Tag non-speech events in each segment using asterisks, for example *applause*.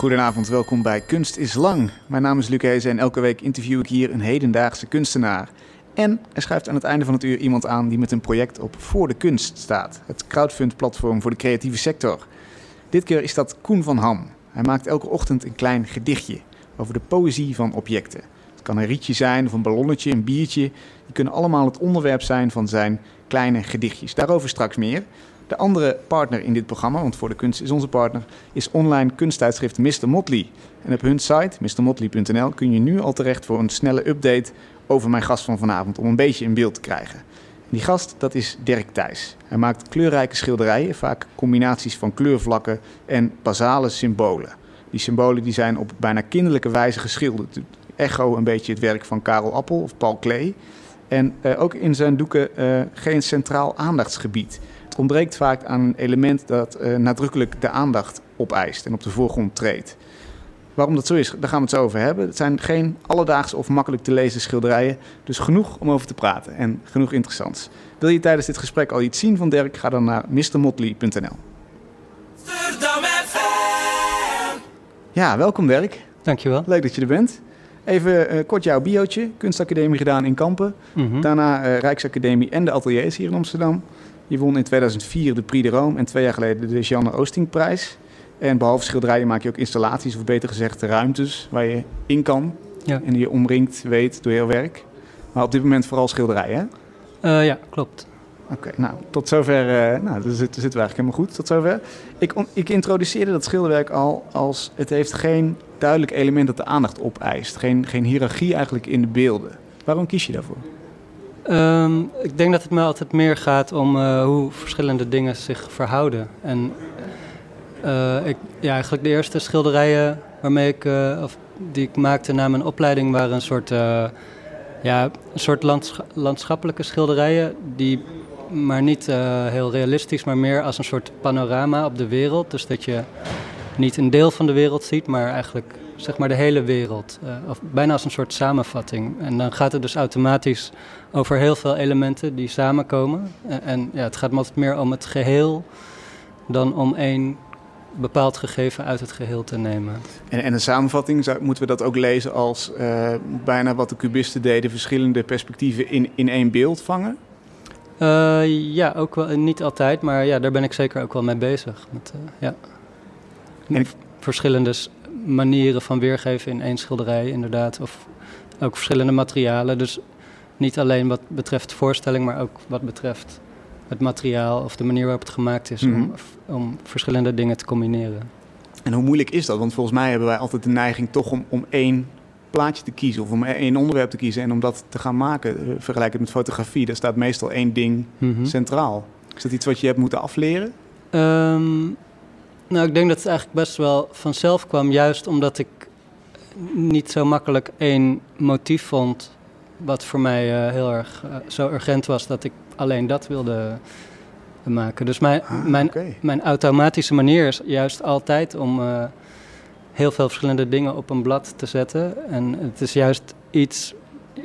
Goedenavond, welkom bij Kunst is Lang. Mijn naam is Luc Hezen en elke week interview ik hier een hedendaagse kunstenaar. En er schuift aan het einde van het uur iemand aan die met een project op Voor de Kunst staat. Het crowdfund-platform voor de creatieve sector. Dit keer is dat Koen van Ham. Hij maakt elke ochtend een klein gedichtje over de poëzie van objecten. Het kan een rietje zijn of een ballonnetje, een biertje. Die kunnen allemaal het onderwerp zijn van zijn kleine gedichtjes. Daarover straks meer. De andere partner in dit programma, want Voor de Kunst is onze partner, is online kunsttijdschrift Mr. Motley. En op hun site, mrmotley.nl, kun je nu al terecht voor een snelle update over mijn gast van vanavond, om een beetje in beeld te krijgen. Die gast, dat is Dirk Thijs. Hij maakt kleurrijke schilderijen, vaak combinaties van kleurvlakken en basale symbolen. Die symbolen die zijn op bijna kinderlijke wijze geschilderd. Echo een beetje het werk van Karel Appel of Paul Klee. En uh, ook in zijn doeken uh, geen centraal aandachtsgebied. Ontbreekt vaak aan een element dat uh, nadrukkelijk de aandacht opeist en op de voorgrond treedt. Waarom dat zo is, daar gaan we het zo over hebben. Het zijn geen alledaagse of makkelijk te lezen schilderijen, dus genoeg om over te praten en genoeg interessants. Wil je tijdens dit gesprek al iets zien van Dirk, ga dan naar mrmotley.nl. Ja, welkom Dirk. Dankjewel. Leuk dat je er bent. Even uh, kort jouw biootje. Kunstacademie gedaan in Kampen. Mm -hmm. Daarna uh, Rijksacademie en de ateliers hier in Amsterdam. Je won in 2004 de Prix de Rome en twee jaar geleden de Jeanne Oostingprijs. En behalve schilderijen maak je ook installaties, of beter gezegd ruimtes, waar je in kan. Ja. En die je omringt, weet, door heel werk. Maar op dit moment vooral schilderijen, hè? Uh, ja, klopt. Oké, okay, nou, tot zover. Uh, nou, daar zitten, zitten we eigenlijk helemaal goed. Tot zover. Ik, ik introduceerde dat schilderwerk al als het heeft geen duidelijk element dat de aandacht opeist. Geen, geen hiërarchie eigenlijk in de beelden. Waarom kies je daarvoor? Um, ik denk dat het me altijd meer gaat om uh, hoe verschillende dingen zich verhouden. En uh, ik, ja, eigenlijk de eerste schilderijen waarmee ik, uh, of die ik maakte na mijn opleiding waren een soort, ja, een soort landscha landschappelijke schilderijen. Die maar niet heel realistisch, maar meer als een soort panorama op de wereld. Dus dat je niet een deel van de wereld ziet, maar eigenlijk zeg maar de hele wereld. Uh, of bijna als een soort samenvatting. En dan gaat het dus automatisch over heel veel elementen die samenkomen. En, en ja, het gaat me altijd meer om het geheel dan om één bepaald gegeven uit het geheel te nemen. En, en een samenvatting, zou, moeten we dat ook lezen als uh, bijna wat de cubisten deden, verschillende perspectieven in, in één beeld vangen? Uh, ja, ook wel, niet altijd, maar ja, daar ben ik zeker ook wel mee bezig. Met, ja. En verschillende manieren van weergeven in één schilderij, inderdaad. Of ook verschillende materialen. Dus niet alleen wat betreft voorstelling, maar ook wat betreft het materiaal of de manier waarop het gemaakt is. Mm -hmm. om, om verschillende dingen te combineren. En hoe moeilijk is dat? Want volgens mij hebben wij altijd de neiging toch om, om één plaatje te kiezen of om één onderwerp te kiezen en om dat te gaan maken. Vergelijk het met fotografie, daar staat meestal één ding mm -hmm. centraal. Is dat iets wat je hebt moeten afleren? Um, nou, ik denk dat het eigenlijk best wel vanzelf kwam, juist omdat ik niet zo makkelijk één motief vond. Wat voor mij uh, heel erg uh, zo urgent was dat ik alleen dat wilde maken. Dus mijn, ah, mijn, okay. mijn automatische manier is juist altijd om uh, heel veel verschillende dingen op een blad te zetten. En het is juist iets,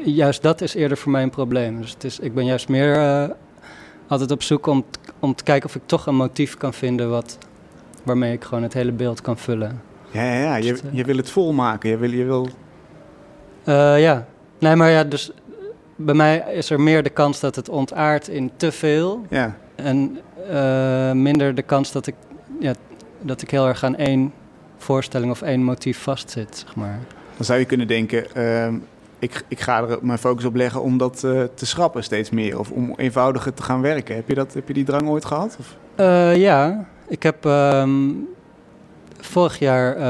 juist dat is eerder voor mij een probleem. Dus het is, ik ben juist meer altijd op zoek om, om te kijken of ik toch een motief kan vinden wat waarmee ik gewoon het hele beeld kan vullen. Ja, ja, ja. Je, je wil het volmaken. Je wil... Je wil... Uh, ja. Nee, maar ja, dus bij mij is er meer de kans dat het ontaart in te veel. Ja. En uh, minder de kans dat ik, ja, dat ik heel erg aan één voorstelling of één motief vastzit, zeg maar. Dan zou je kunnen denken, uh, ik, ik ga er mijn focus op leggen om dat uh, te schrappen steeds meer. Of om eenvoudiger te gaan werken. Heb je, dat, heb je die drang ooit gehad? Of? ja, ik heb um, vorig jaar, uh,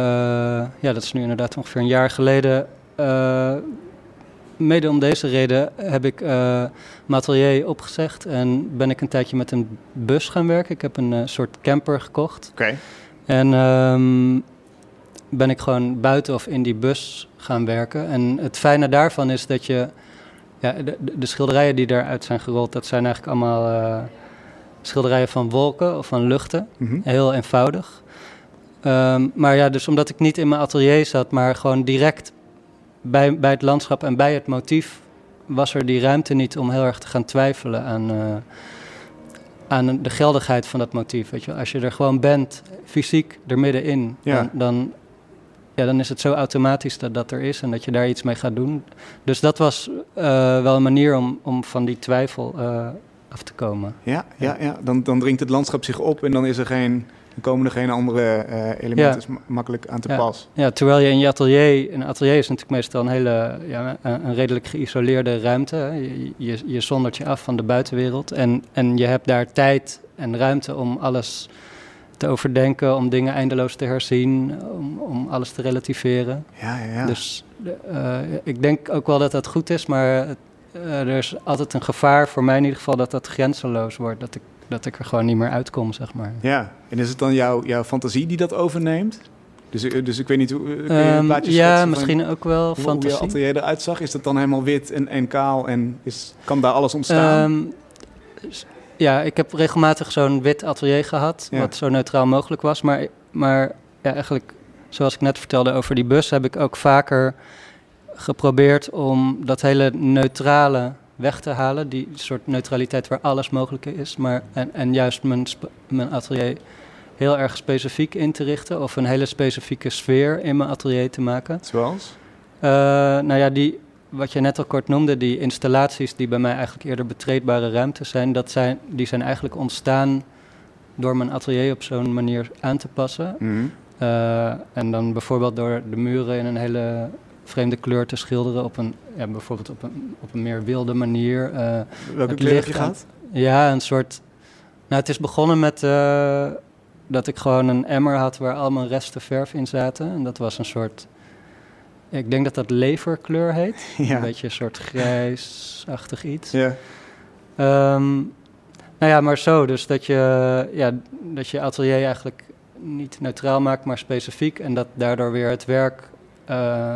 ja, dat is nu inderdaad ongeveer een jaar geleden, uh, mede om deze reden heb ik uh, mijn atelier opgezegd en ben ik een tijdje met een bus gaan werken. Ik heb een soort camper gekocht. Oké. Okay. En um, ben ik gewoon buiten of in die bus gaan werken. En het fijne daarvan is dat je, ja, de, de schilderijen die daaruit zijn gerold, dat zijn eigenlijk allemaal schilderijen van wolken of van luchten. Mm -hmm. Heel eenvoudig. Um, maar ja, dus omdat ik niet in mijn atelier zat, maar gewoon direct bij, bij het landschap en bij het motief, was er die ruimte niet om heel erg te gaan twijfelen aan, uh, aan de geldigheid van dat motief. Weet je? Als je er gewoon bent, fysiek er middenin, ja. dan, dan ja, dan is het zo automatisch dat dat er is en dat je daar iets mee gaat doen. Dus dat was eh, wel een manier om, om van die twijfel uh, af te komen. Ja, ja, ja. Dan, dan dringt het landschap zich op en dan is er geen dan komen er geen andere uh, elementen ja. makkelijk aan te ja. pas. Ja, terwijl je in je atelier, een atelier is natuurlijk meestal een hele, ja, een, een redelijk geïsoleerde ruimte. Je, je, je zondert je af van de buitenwereld en, en je hebt daar tijd en ruimte om alles te overdenken, om dingen eindeloos te herzien, om, om alles te relativeren. Ja, ja, ja. Dus uh, ik denk ook wel dat dat goed is, maar uh, er is altijd een gevaar, voor mij in ieder geval, dat dat grenzeloos wordt. Dat ik dat ik er gewoon niet meer uitkom, zeg maar. Ja, en is het dan jouw, jouw fantasie die dat overneemt? Dus, dus ik weet niet hoe. Um, ja, misschien van, ook wel hoe, fantasie. Hoe je atelier eruit zag? Is dat dan helemaal wit en, en kaal en is, kan daar alles ontstaan? Um, ja, ik heb regelmatig zo'n wit atelier gehad, ja. wat zo neutraal mogelijk was. Maar, maar ja, eigenlijk, zoals ik net vertelde over die bus, heb ik ook vaker geprobeerd om dat hele neutrale weg te halen. Die soort neutraliteit waar alles mogelijk is. Maar, en, en juist mijn, mijn atelier heel erg specifiek in te richten. Of een hele specifieke sfeer in mijn atelier te maken. Zoals? Uh, nou ja, die, wat je net al kort noemde, die installaties die bij mij eigenlijk eerder betreedbare ruimtes zijn, dat zijn die zijn eigenlijk ontstaan door mijn atelier op zo'n manier aan te passen. Mm -hmm. uh, en dan bijvoorbeeld door de muren in een hele vreemde kleur te schilderen op een, ja, bijvoorbeeld op een, op een meer wilde manier. Uh, Welke kleur heb je gehad? Ja, een soort. Nou, het is begonnen met uh, dat ik gewoon een emmer had waar allemaal resten verf in zaten. En dat was een soort. Ik denk dat dat leverkleur heet. *laughs* Ja. Een beetje een soort grijsachtig iets. Ja. Um, nou ja, maar zo. Dus dat je, ja, dat je atelier eigenlijk niet neutraal maakt, maar specifiek. En dat daardoor weer het werk uh,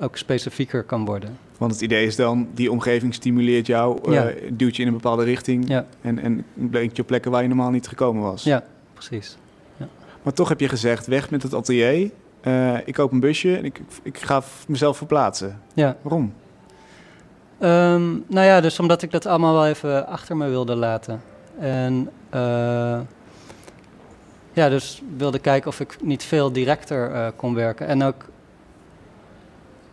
ook specifieker kan worden. Want het idee is dan, die omgeving stimuleert jou, Ja. uh, duwt je in een bepaalde richting Ja. en, en brengt je op plekken waar je normaal niet gekomen was. Ja, precies. Maar toch heb je gezegd, weg met het atelier, uh, ik koop een busje en ik, ik ga mezelf verplaatsen. Ja. Waarom? Um, nou ja, dus omdat ik dat allemaal wel even achter me wilde laten. En uh, ja, dus wilde kijken of ik niet veel directer kon werken. En ook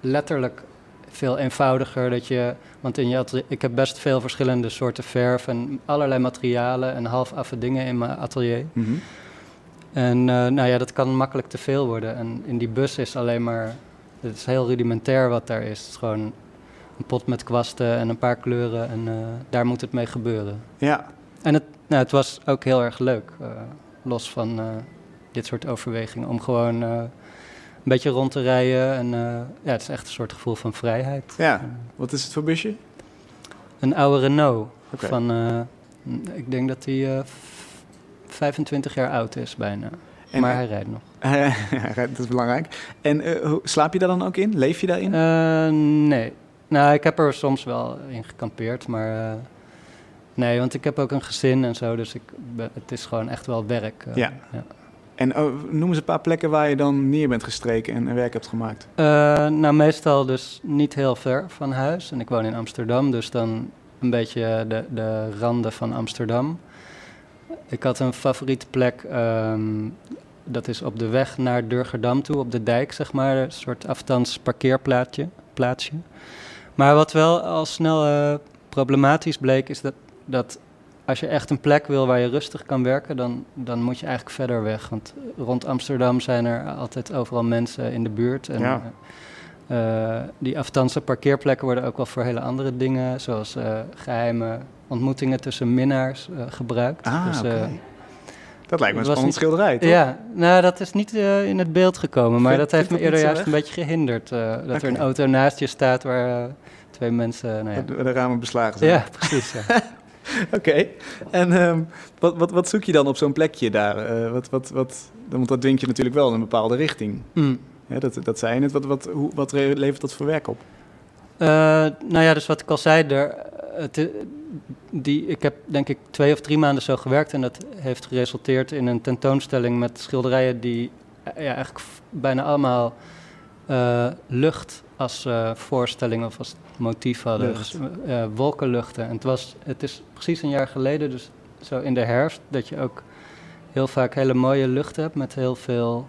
letterlijk veel eenvoudiger. Dat je, want in je atelier, ik heb best veel verschillende soorten verf en allerlei materialen en half affe dingen in mijn atelier. Mm -hmm. En uh, nou ja, dat kan makkelijk te veel worden. En in die bus is alleen maar, het is heel rudimentair wat daar is. Het is gewoon een pot met kwasten en een paar kleuren en uh, daar moet het mee gebeuren. Ja. En het, nou, het was ook heel erg leuk, uh, los van dit soort overwegingen, om gewoon beetje rond te rijden. En ja, het is echt een soort gevoel van vrijheid. Ja, wat is het voor busje? Een oude Renault. Okay. Van, ik denk dat die 25 jaar oud is bijna. En, maar hij rijdt nog. *laughs* dat is belangrijk. En uh, slaap je daar dan ook in? Leef je daarin? Uh, nee. Nou, ik heb er soms wel in gekampeerd, maar... Uh, nee, want ik heb ook een gezin en zo, dus ik, het is gewoon echt wel werk. ja. ja. En oh, noem eens een paar plekken waar je dan neer bent gestreken en, werk hebt gemaakt. nou, meestal dus niet heel ver van huis. En ik woon in Amsterdam, dus dan een beetje de, de randen van Amsterdam. Ik had een favoriete plek, um, dat is op de weg naar Durgerdam toe, op de dijk, zeg maar. Een soort afstands parkeerplaatsje. Plaatsje. Maar wat wel al snel uh, problematisch bleek, is dat, dat als je echt een plek wil waar je rustig kan werken, dan, dan moet je eigenlijk verder weg. Want rond Amsterdam zijn er altijd overal mensen in de buurt. En, ja. uh, die afstandse parkeerplekken worden ook wel voor hele andere dingen, zoals uh, geheime ontmoetingen tussen minnaars uh, gebruikt. Ah, dus, okay. Dat lijkt me een spannend schilderij, toch? Ja, nou, dat is niet in het beeld gekomen, maar dat heeft me eerder juist weg? een beetje gehinderd. Dat okay. er een auto naast je staat waar twee mensen... Nou ja. de, de, ramen beslagen zijn. Ja, precies. Ja. *laughs* *laughs* Oké, okay. en um, wat, wat, wat zoek je dan op zo'n plekje daar? wat, wat, wat, want dat dwingt je natuurlijk wel in een bepaalde richting. Mm. Ja, dat, dat zei je net. Wat, wat, hoe, wat levert dat voor werk op? nou ja, dus wat ik al zei, er, het, die, ik heb denk ik twee of drie maanden zo gewerkt en dat heeft geresulteerd in een tentoonstelling met schilderijen die ja, eigenlijk bijna allemaal uh, lucht als uh, voorstelling of als motief hadden. Dus, uh, wolkenluchten. En het, was, het is precies een jaar geleden, dus zo in de herfst, dat je ook heel vaak hele mooie lucht hebt met heel veel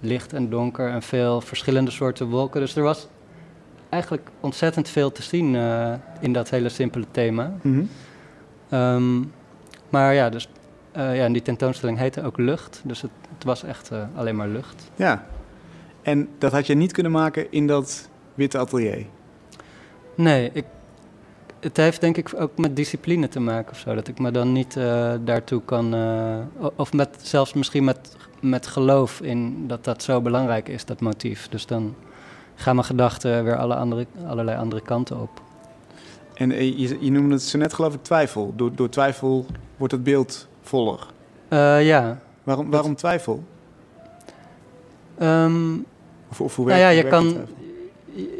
licht en donker en veel verschillende soorten wolken. Dus er was eigenlijk ontzettend veel te zien in dat hele simpele thema. Mhm. Ehm, maar ja, dus, uh, ja, en die tentoonstelling heette ook Lucht. Dus het, het was echt uh, alleen maar lucht. Ja, en dat had je niet kunnen maken in dat witte atelier? Nee, ik, het heeft denk ik ook met discipline te maken of zo. Dat ik me dan niet uh, daartoe kan. Uh, of met, zelfs misschien met, met geloof in dat dat zo belangrijk is, dat motief. Dus dan gaan mijn gedachten weer alle andere, allerlei andere kanten op. En eh, je, je noemde het zo net, geloof ik, twijfel. Door, door twijfel wordt het beeld voller. Ja. Waarom, waarom twijfel? Um, of, of hoe nou ja, je werkt kan,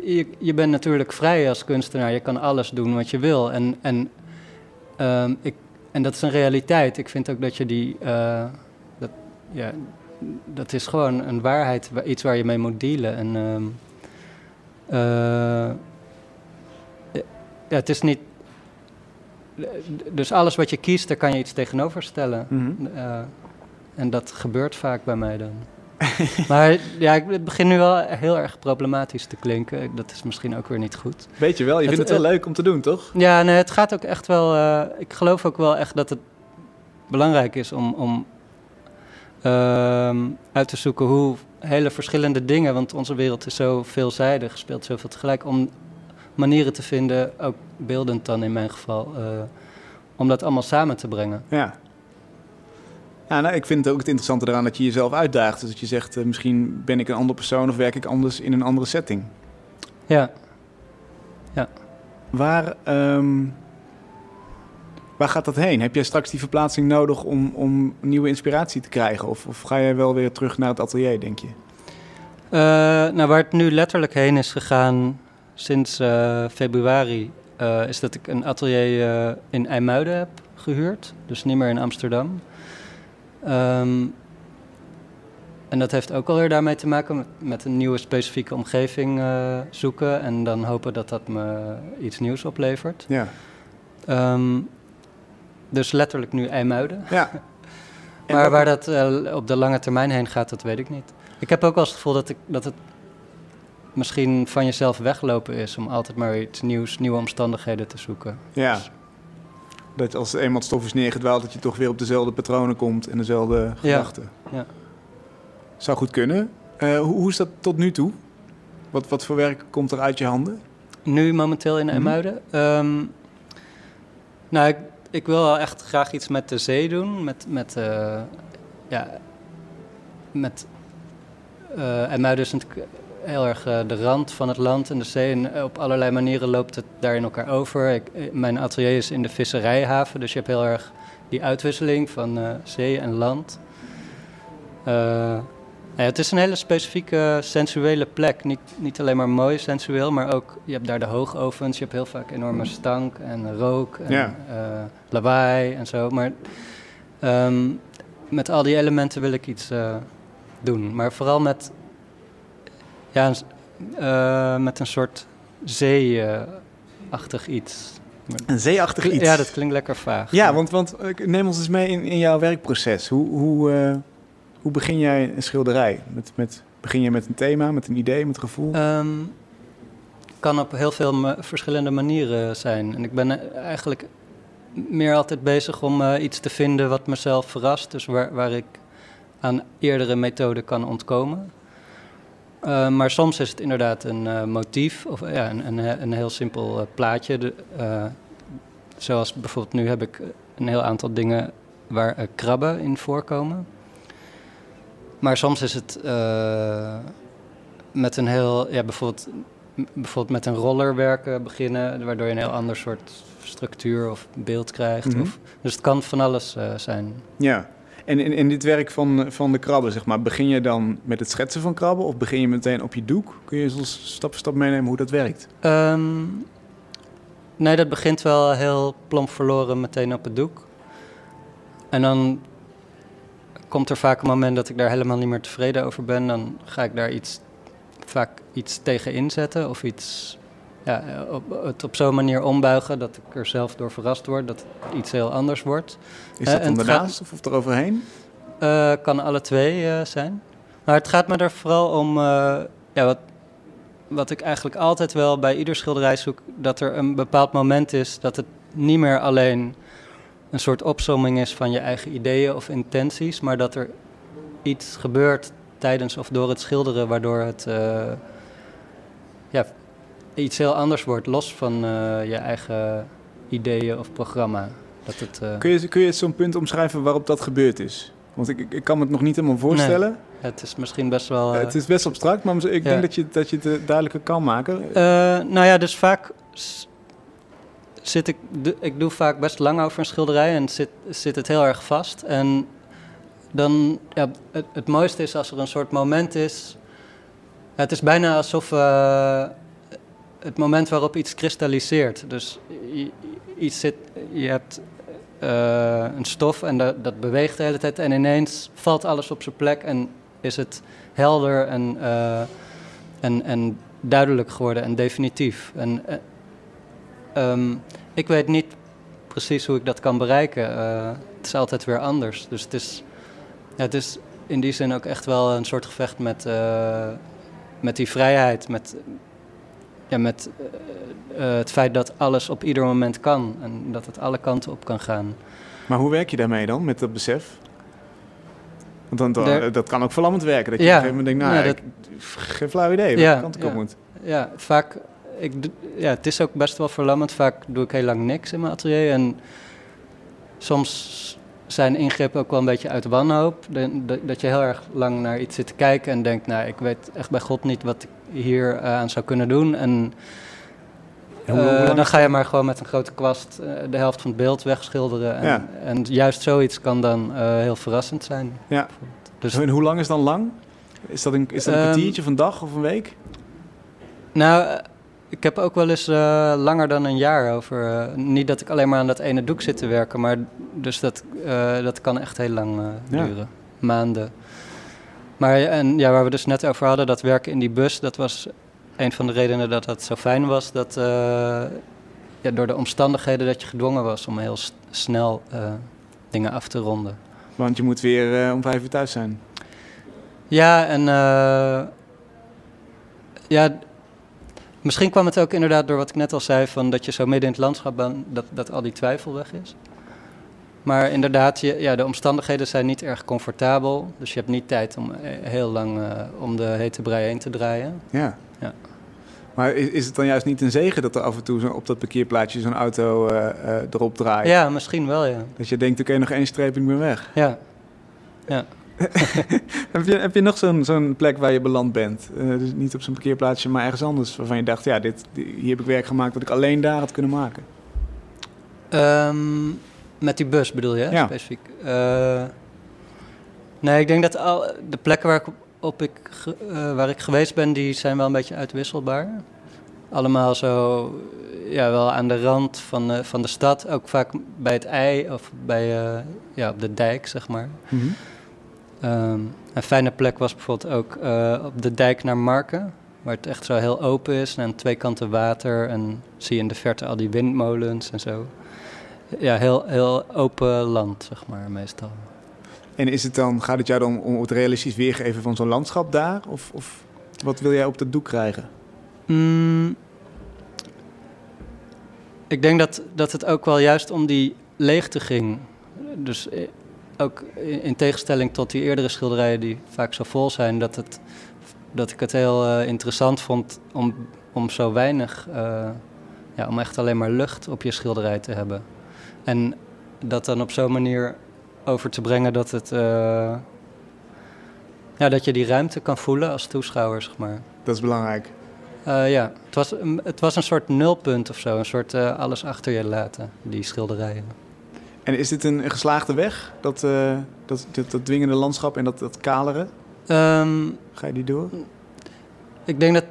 je, je bent natuurlijk vrij als kunstenaar. Je kan alles doen wat je wil. En, en, um, ik, en dat is een realiteit. Ik vind ook dat je die. Uh, dat, ja, dat is gewoon een waarheid, iets waar je mee moet dealen. En, um, uh, ja, het is niet. Dus alles wat je kiest, daar kan je iets tegenover stellen. Mm -hmm. uh, en dat gebeurt vaak bij mij dan. *laughs* maar ja, het begint nu wel heel erg problematisch te klinken. Dat is misschien ook weer niet goed. Weet je wel, je het, vindt het wel uh, leuk om te doen, toch? Ja, nee, het gaat ook echt wel. Uh, ik geloof ook wel echt dat het belangrijk is om, om uh, uit te zoeken hoe hele verschillende dingen, want onze wereld is zo veelzijdig, speelt zoveel tegelijk, om manieren te vinden, ook beeldend dan in mijn geval, uh, om dat allemaal samen te brengen. Ja. Ja, nou, ik vind het ook het interessante eraan dat je jezelf uitdaagt. Dus dat je zegt, uh, misschien ben ik een andere persoon of werk ik anders in een andere setting. Ja. Ja. Waar, um, waar gaat dat heen? Heb jij straks die verplaatsing nodig om, om nieuwe inspiratie te krijgen? Of, of ga jij wel weer terug naar het atelier, denk je? Uh, nou, waar het nu letterlijk heen is gegaan sinds uh, februari... is dat ik een atelier in IJmuiden heb gehuurd. Dus niet meer in Amsterdam. Um, en dat heeft ook alweer daarmee te maken met, met een nieuwe specifieke omgeving uh, zoeken en dan hopen dat dat me iets nieuws oplevert. Ja. Um, dus letterlijk nu IJmuiden. Ja. *laughs* maar waar dat uh, op de lange termijn heen gaat, dat weet ik niet. Ik heb ook wel eens het gevoel dat, ik, dat het misschien van jezelf weglopen is om altijd maar iets nieuws, nieuwe omstandigheden te zoeken. Ja. Dus, dat als eenmaal het stof is neergedwaald, dat je toch weer op dezelfde patronen komt en dezelfde gedachten. Ja. Zou goed kunnen. Uh, hoe, hoe, is dat tot nu toe? Wat, wat voor werk komt er uit je handen? Nu momenteel in IJmuiden? Mm -hmm. um, nou, ik, ik, wil wel echt graag iets met de zee doen. Met, met uh, ja, met... Uh, IJmuiden is natuurlijk heel erg uh, de rand van het land en de zee. En op allerlei manieren loopt het daar in elkaar over. Ik, mijn atelier is in de visserijhaven, dus je hebt heel erg die uitwisseling van zee en land. Ja, het is een hele specifieke sensuele plek. Niet, niet alleen maar mooi sensueel, maar ook je hebt daar de hoogovens. Je hebt heel vaak enorme stank en rook en ja. lawaai en zo. Maar um, met al die elementen wil ik iets doen. Maar vooral met ja, uh, met een soort zee-achtig iets. Een zeeachtig iets? Ja, dat klinkt lekker vaag. Ja, want, want neem ons eens mee in, in jouw werkproces. Hoe, hoe, uh, hoe begin jij een schilderij? Met, met, begin je met een thema, met een idee, met een gevoel? Um, kan op heel veel verschillende manieren zijn. En ik ben eigenlijk meer altijd bezig om uh, iets te vinden wat mezelf verrast. Dus waar, waar ik aan eerdere methoden kan ontkomen. Uh, maar soms is het inderdaad een uh, motief of ja, een, een, een heel simpel plaatje. De, zoals bijvoorbeeld nu heb ik een heel aantal dingen waar krabben in voorkomen. Maar soms is het met een heel, ja, bijvoorbeeld, bijvoorbeeld met een roller werken beginnen, waardoor je een heel ander soort structuur of beeld krijgt. Mhm. Mm -hmm. of, dus het kan van alles zijn. Ja. En in, in dit werk van, van de krabben, zeg maar, begin je dan met het schetsen van krabben of begin je meteen op je doek? Kun je ons stap voor stap meenemen hoe dat werkt? Um, nee, dat begint wel heel plomp verloren meteen op het doek. En dan komt er vaak een moment dat ik daar helemaal niet meer tevreden over ben. Dan ga ik daar iets, vaak iets tegen inzetten of iets, ja, op, het op zo'n manier ombuigen dat ik er zelf door verrast word, dat het iets heel anders wordt. Is dat dan daarnaast of, of eroverheen? Uh, kan alle twee uh, zijn. Maar het gaat me er vooral om, uh, ja, wat, wat ik eigenlijk altijd wel bij ieder schilderij zoek, dat er een bepaald moment is dat het niet meer alleen een soort opsomming is van je eigen ideeën of intenties, maar dat er iets gebeurt tijdens of door het schilderen waardoor het ja, iets heel anders wordt, los van uh, je eigen ideeën of programma. Dat het, uh... kun, je, kun je zo'n punt omschrijven waarop dat gebeurd is? Want ik, ik kan me het nog niet helemaal voorstellen. Nee, het is misschien best wel... het is best abstract, maar ik denk dat je, dat je het duidelijker kan maken. nou ja, dus vaak zit ik, ik doe vaak best lang over een schilderij en zit, zit het heel erg vast. En dan, ja, het, het mooiste is als er een soort moment is. het is bijna alsof uh, het moment waarop iets kristalliseert. Dus iets zit, je hebt uh, een stof en dat, dat beweegt de hele tijd en ineens valt alles op zijn plek en is het helder en, uh, en, en duidelijk geworden en definitief. En Um, ik weet niet precies hoe ik dat kan bereiken. Het is altijd weer anders. Dus het is, ja, het is in die zin ook echt wel een soort gevecht met, met die vrijheid. Met, ja, met uh, het feit dat alles op ieder moment kan. En dat het alle kanten op kan gaan. Maar hoe werk je daarmee dan, met dat besef? Want dan, dat kan ook verlammend werken. Dat je ja, op een gegeven moment denkt, nou, ja, dat, ik, geen flauw idee welke kant ik ja, op moet. Ja, vaak ik, ja, het is ook best wel verlammend. Vaak doe ik heel lang niks in mijn atelier. En soms zijn ingrepen ook wel een beetje uit wanhoop. Dat je heel erg lang naar iets zit te kijken en denkt, nou, ik weet echt bij God niet wat ik hier uh, aan zou kunnen doen. En uh, dan ga je maar gewoon met een grote kwast uh, de helft van het beeld wegschilderen. En, ja. en juist zoiets kan dan heel verrassend zijn. Ja. Dus, en hoe lang is dan lang? Is dat een, is dat een um, kwartiertje van een dag of een week? Nou, ik heb ook wel eens uh, langer dan een jaar over. Uh, niet dat ik alleen maar aan dat ene doek zit te werken, maar dus dat, uh, dat kan echt heel lang duren. Ja. Maanden. Maar en, ja, waar we dus net over hadden, dat werken in die bus, dat was een van de redenen dat dat zo fijn was. Dat ja, door de omstandigheden dat je gedwongen was om heel snel dingen af te ronden. Want je moet weer om vijf uur thuis zijn. Ja, en ja, Misschien kwam het ook inderdaad door wat ik net al zei, van dat je zo midden in het landschap bent, dat, dat al die twijfel weg is. Maar inderdaad, je, ja, de omstandigheden zijn niet erg comfortabel. Dus je hebt niet tijd om eh, heel lang uh, om de hete brei heen te draaien. Ja. ja. Maar is, is het dan juist niet een zegen dat er af en toe zo op dat parkeerplaatsje zo'n auto uh, uh, erop draait? Ja, misschien wel, ja. Dat je denkt, oké, okay, nog één streep, ik ben weg. Ja. *laughs* Ja. heb, je, heb je nog zo'n zo'n plek waar je beland bent? Dus niet op zo'n parkeerplaatsje, maar ergens anders waarvan je dacht, ja, dit, hier heb ik werk gemaakt dat ik alleen daar had kunnen maken. Um, met die bus bedoel je, ja. specifiek? Uh, nee, ik denk dat al de plekken waar ik, op ik, uh, waar ik geweest ben, die zijn wel een beetje uitwisselbaar. Allemaal zo, ja, wel aan de rand van, uh, van de stad. Ook vaak bij het ei of bij, ja, op de dijk, zeg maar. Mm -hmm. Um, een fijne plek was bijvoorbeeld ook op de dijk naar Marken, waar het echt zo heel open is en aan twee kanten water en zie je in de verte al die windmolens en zo. Ja, heel, heel open land, zeg maar, meestal. En is het dan, gaat het jou dan om het realistisch weergeven van zo'n landschap daar? Of, of wat wil jij op dat doek krijgen? Mm, ik denk dat, dat het ook wel juist om die leegte ging. Dus eh, ook in tegenstelling tot die eerdere schilderijen die vaak zo vol zijn, dat, het, dat ik het heel uh, interessant vond om, om zo weinig, uh, ja, om echt alleen maar lucht op je schilderij te hebben. En dat dan op zo'n manier over te brengen dat het, uh, ja, dat je die ruimte kan voelen als toeschouwer, zeg maar. Dat is belangrijk. ja, het was, het was een soort nulpunt of zo, een soort alles achter je laten, die schilderijen. En is dit een, geslaagde weg, dat, uh, dat, dat, dwingende landschap en dat, dat kaleren? Um, Ga je die door? Ik denk dat.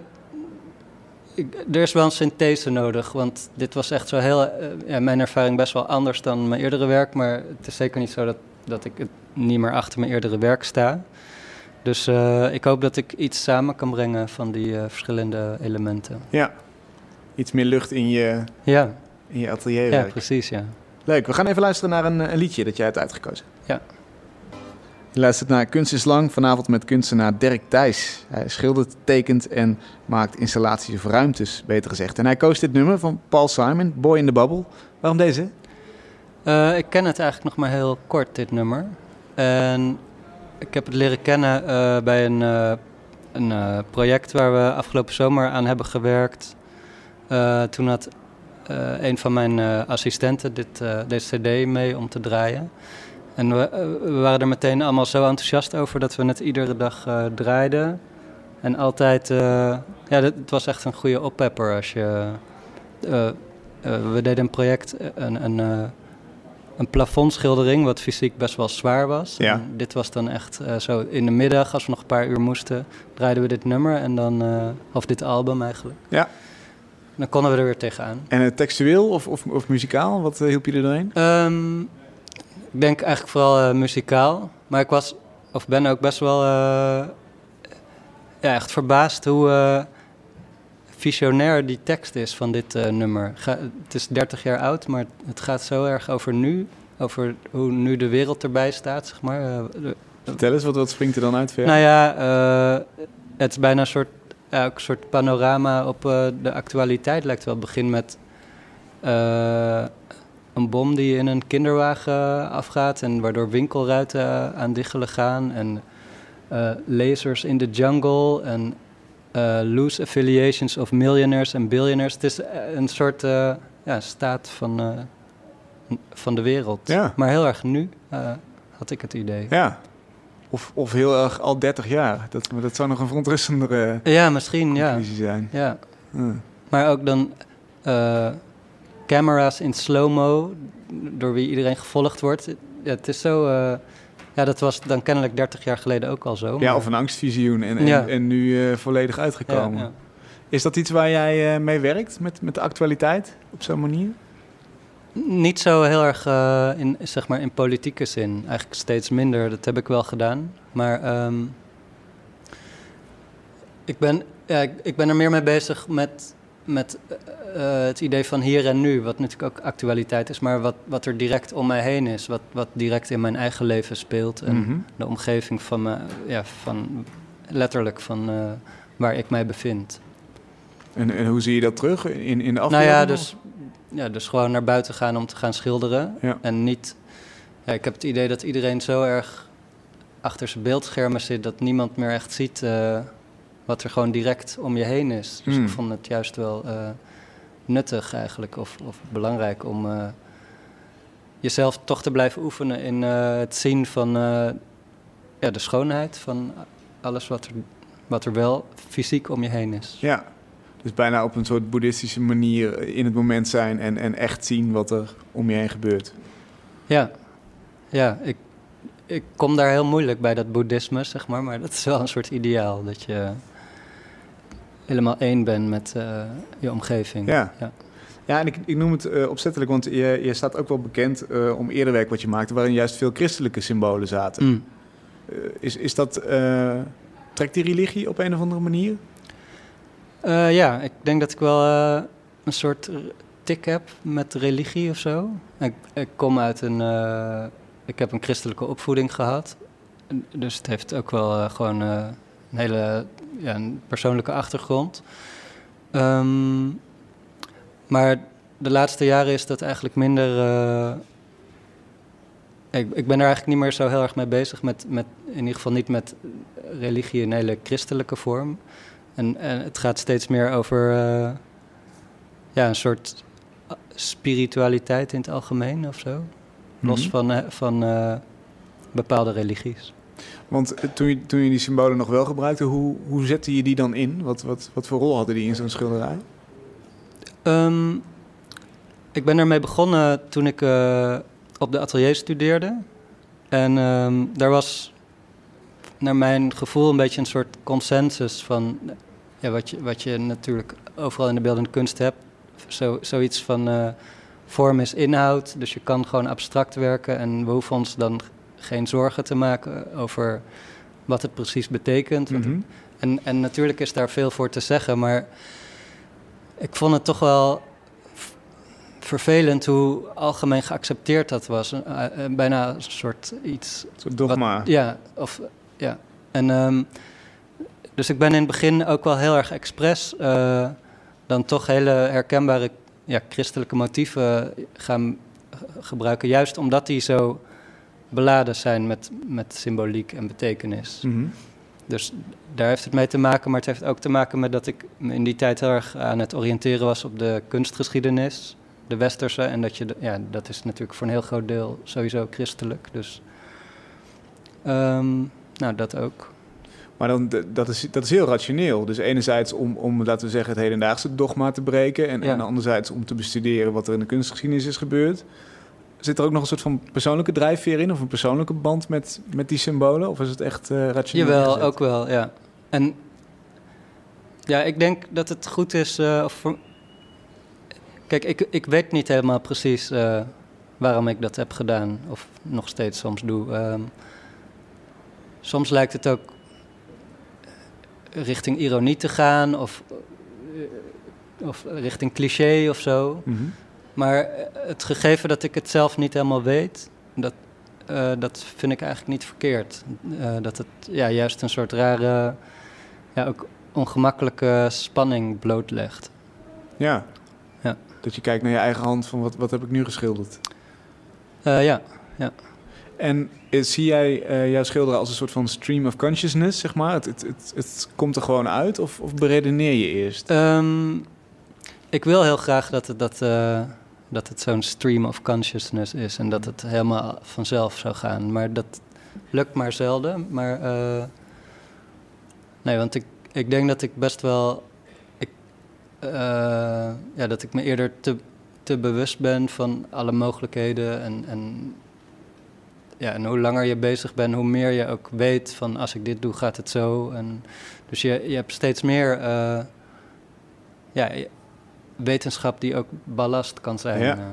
Ik, er is wel een synthese nodig, want dit was echt zo heel. Uh, ja, mijn ervaring best wel anders dan mijn eerdere werk, maar het is zeker niet zo dat, dat ik het niet meer achter mijn eerdere werk sta. Dus uh, ik hoop dat ik iets samen kan brengen van die verschillende elementen. Ja, iets meer lucht in je, ja. in je atelierwerk. Ja, precies, ja. Leuk, we gaan even luisteren naar een, een liedje dat jij hebt uitgekozen. Ja. Luistert naar Kunst is Lang, vanavond met kunstenaar Dirk Thijs. Hij schildert, tekent en maakt installaties of ruimtes, beter gezegd. En hij koos dit nummer van Paul Simon, Boy in the Bubble. Waarom deze? Uh, ik ken het eigenlijk nog maar heel kort, dit nummer. En ik heb het leren kennen uh, bij een, uh, een project waar we afgelopen zomer aan hebben gewerkt. toen had een van mijn assistenten dit, deze cd mee om te draaien. En we, we, waren er meteen allemaal zo enthousiast over dat we het iedere dag draaiden. En altijd, ja, het was echt een goede oppepper als je... we deden een project, een, een een plafondschildering, wat fysiek best wel zwaar was. Ja. dit was dan echt uh, zo in de middag, als we nog een paar uur moesten, draaiden we dit nummer en dan, uh, of dit album eigenlijk. Ja. Dan konden we er weer tegenaan. En uh, textueel of, of, of, muzikaal, wat hielp je er doorheen? Um, ik denk eigenlijk vooral muzikaal, maar ik was, of ben ook best wel ja, echt verbaasd hoe visionair die tekst is van dit nummer. Ga, het is 30 jaar oud, maar het gaat zo erg over nu. Over hoe nu de wereld erbij staat, zeg maar. Vertel eens, wat, wat springt er dan uit? Nou ja, het is bijna een soort, een soort panorama op de actualiteit. Lijkt wel. Het begin met een bom die in een kinderwagen afgaat... en waardoor winkelruiten aan diggelen gaan... en lasers in de jungle en uh, loose affiliations of millionaires en billionaires. Het is eh, een soort uh, ja, staat van, van de wereld. Ja. Maar heel erg nu, had ik het idee. Ja. Of, of heel erg al 30 jaar. Dat, dat zou nog een verontrustendere ja, misschien, ja. zijn. Ja. Maar ook dan camera's in slow-mo, door wie iedereen gevolgd wordt. Ja, het is zo ja, dat was dan kennelijk 30 jaar geleden ook al zo. Ja, of een angstvisioen en, en, en nu uh, volledig uitgekomen. Ja, ja. Is dat iets waar jij uh, mee werkt, met, met de actualiteit, op zo'n manier? Niet zo heel erg uh, in, zeg maar in politieke zin. Eigenlijk steeds minder. Dat heb ik wel gedaan. Maar um, ik, ben, ja, ik, ik, ben er meer mee bezig met met uh, het idee van hier en nu, wat natuurlijk ook actualiteit is, maar wat, wat er direct om mij heen is, wat, wat direct in mijn eigen leven speelt en mm -hmm. de omgeving van me, ja, van letterlijk van uh, waar ik mij bevind. En, en, hoe zie je dat terug in, in de afbeelding? Nou ja dus, ja, dus gewoon naar buiten gaan om te gaan schilderen ja. en niet. Ja, ik heb het idee dat iedereen zo erg achter zijn beeldschermen zit dat niemand meer echt ziet. Uh, wat er gewoon direct om je heen is. Dus Hmm. ik vond het juist wel uh, nuttig eigenlijk, of, of belangrijk om uh, jezelf toch te blijven oefenen in uh, het zien van ja, de schoonheid van alles wat er, wat er wel fysiek om je heen is. Ja, dus bijna op een soort boeddhistische manier in het moment zijn en, en echt zien wat er om je heen gebeurt. Ja, ja ik, ik kom daar heel moeilijk bij dat boeddhisme, zeg maar, maar dat is wel een soort ideaal dat je helemaal één bent met uh, je omgeving. Ja. ja. Ja, en ik, ik noem het uh, opzettelijk, want je, je staat ook wel bekend uh, om eerder werk wat je maakte, waarin juist veel christelijke symbolen zaten. Mm. is, is dat, trekt die religie op een of andere manier? ja, ik denk dat ik wel een soort tik heb met religie of zo. Ik, ik kom uit een, ik heb een christelijke opvoeding gehad, dus het heeft ook wel gewoon een hele ja, een persoonlijke achtergrond. Um, maar de laatste jaren is dat eigenlijk minder. Uh, ik, ik, ben er eigenlijk niet meer zo heel erg mee bezig met, met in ieder geval niet met religie in hele christelijke vorm. En, en het gaat steeds meer over uh, ja, een soort spiritualiteit in het algemeen of zo. Mm -hmm. Los van, van uh, bepaalde religies. Want toen je, die symbolen nog wel gebruikte, hoe, hoe zette je die dan in? Wat, wat, wat voor rol hadden die in zo'n schilderij? Um, ik ben ermee begonnen toen ik uh, op de atelier studeerde. En um, daar was naar mijn gevoel een beetje een soort consensus van ja, wat, je, wat je natuurlijk overal in de beeldende kunst hebt. Zo, zoiets van uh, vorm is inhoud, dus je kan gewoon abstract werken en we hoeven ons dan geen zorgen te maken over wat het precies betekent. Mm -hmm. en, en natuurlijk is daar veel voor te zeggen, maar ik vond het toch wel vervelend hoe algemeen geaccepteerd dat was. Uh, bijna een soort iets. Een soort dogma. Wat, ja, of, ja. En, um, dus ik ben in het begin ook wel heel erg expres uh, dan toch hele herkenbare ja, christelijke motieven gaan gebruiken. Juist omdat die zo beladen zijn met, met symboliek en betekenis. Mm -hmm. Dus daar heeft het mee te maken, maar het heeft ook te maken met dat ik in die tijd heel erg aan het oriënteren was op de kunstgeschiedenis, de westerse. En dat, je, ja, dat is natuurlijk voor een heel groot deel sowieso christelijk. Dus um, nou, dat ook. Maar dan, dat, is, dat is heel rationeel. Dus enerzijds om, om, laten we zeggen, het hedendaagse dogma te breken. En, ja. en anderzijds om te bestuderen wat er in de kunstgeschiedenis is gebeurd. Zit er ook nog een soort van persoonlijke drijfveer in? Of een persoonlijke band met, met die symbolen? Of is het echt uh, rationeel? Jawel, gezet? ook wel, ja. En ja, ik denk dat het goed is... Uh, of voor... Kijk, ik, ik weet niet helemaal precies uh, waarom ik dat heb gedaan. Of nog steeds soms doe. Um, soms lijkt het ook richting ironie te gaan. Of, of richting cliché of zo. Mm -hmm. Maar het gegeven dat ik het zelf niet helemaal weet, dat, uh, dat vind ik eigenlijk niet verkeerd. Uh, dat het ja, juist een soort rare, ja, ook ongemakkelijke spanning blootlegt. Ja. ja. Dat je kijkt naar je eigen hand van wat, wat heb ik nu geschilderd? Uh, ja, ja. En zie jij uh, jouw schilderen als een soort van stream of consciousness, zeg maar? Het, het, het, het komt er gewoon uit of, of beredeneer je eerst? Um, ik wil heel graag dat het, dat, uh, dat het zo'n stream of consciousness is en dat het helemaal vanzelf zou gaan. Maar dat lukt maar zelden. Maar uh, nee, want ik, ik denk dat ik best wel. Ik, uh, ja, dat ik me eerder te, te bewust ben van alle mogelijkheden. En, en, ja, en hoe langer je bezig bent, hoe meer je ook weet van als ik dit doe, gaat het zo. En, dus je, je hebt steeds meer. Uh, ja, wetenschap die ook ballast kan zijn. Ja, uh,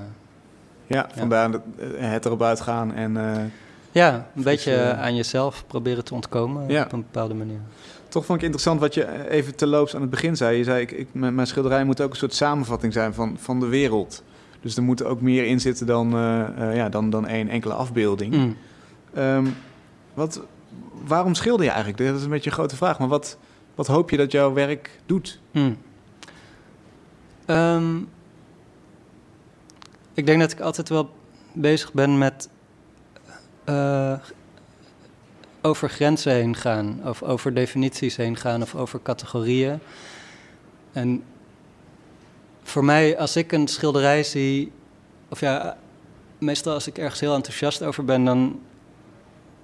ja vandaar ja. het erop uitgaan en... Uh, ja, een beetje aan jezelf proberen te ontkomen ja. op een bepaalde manier. Toch vond ik interessant wat je even te loops aan het begin zei. Je zei, ik, ik, mijn schilderij moet ook een soort samenvatting zijn van, van de wereld. Dus er moet ook meer in zitten dan, ja, dan, dan één enkele afbeelding. Mm. Um, wat, waarom schilder je eigenlijk? Dat is een beetje een grote vraag. Maar wat, wat hoop je dat jouw werk doet? Mm. Um, ik denk dat ik altijd wel bezig ben met uh, over grenzen heen gaan, of over definities heen gaan, of over categorieën. En voor mij, als ik een schilderij zie, of ja, meestal als ik ergens heel enthousiast over ben, dan,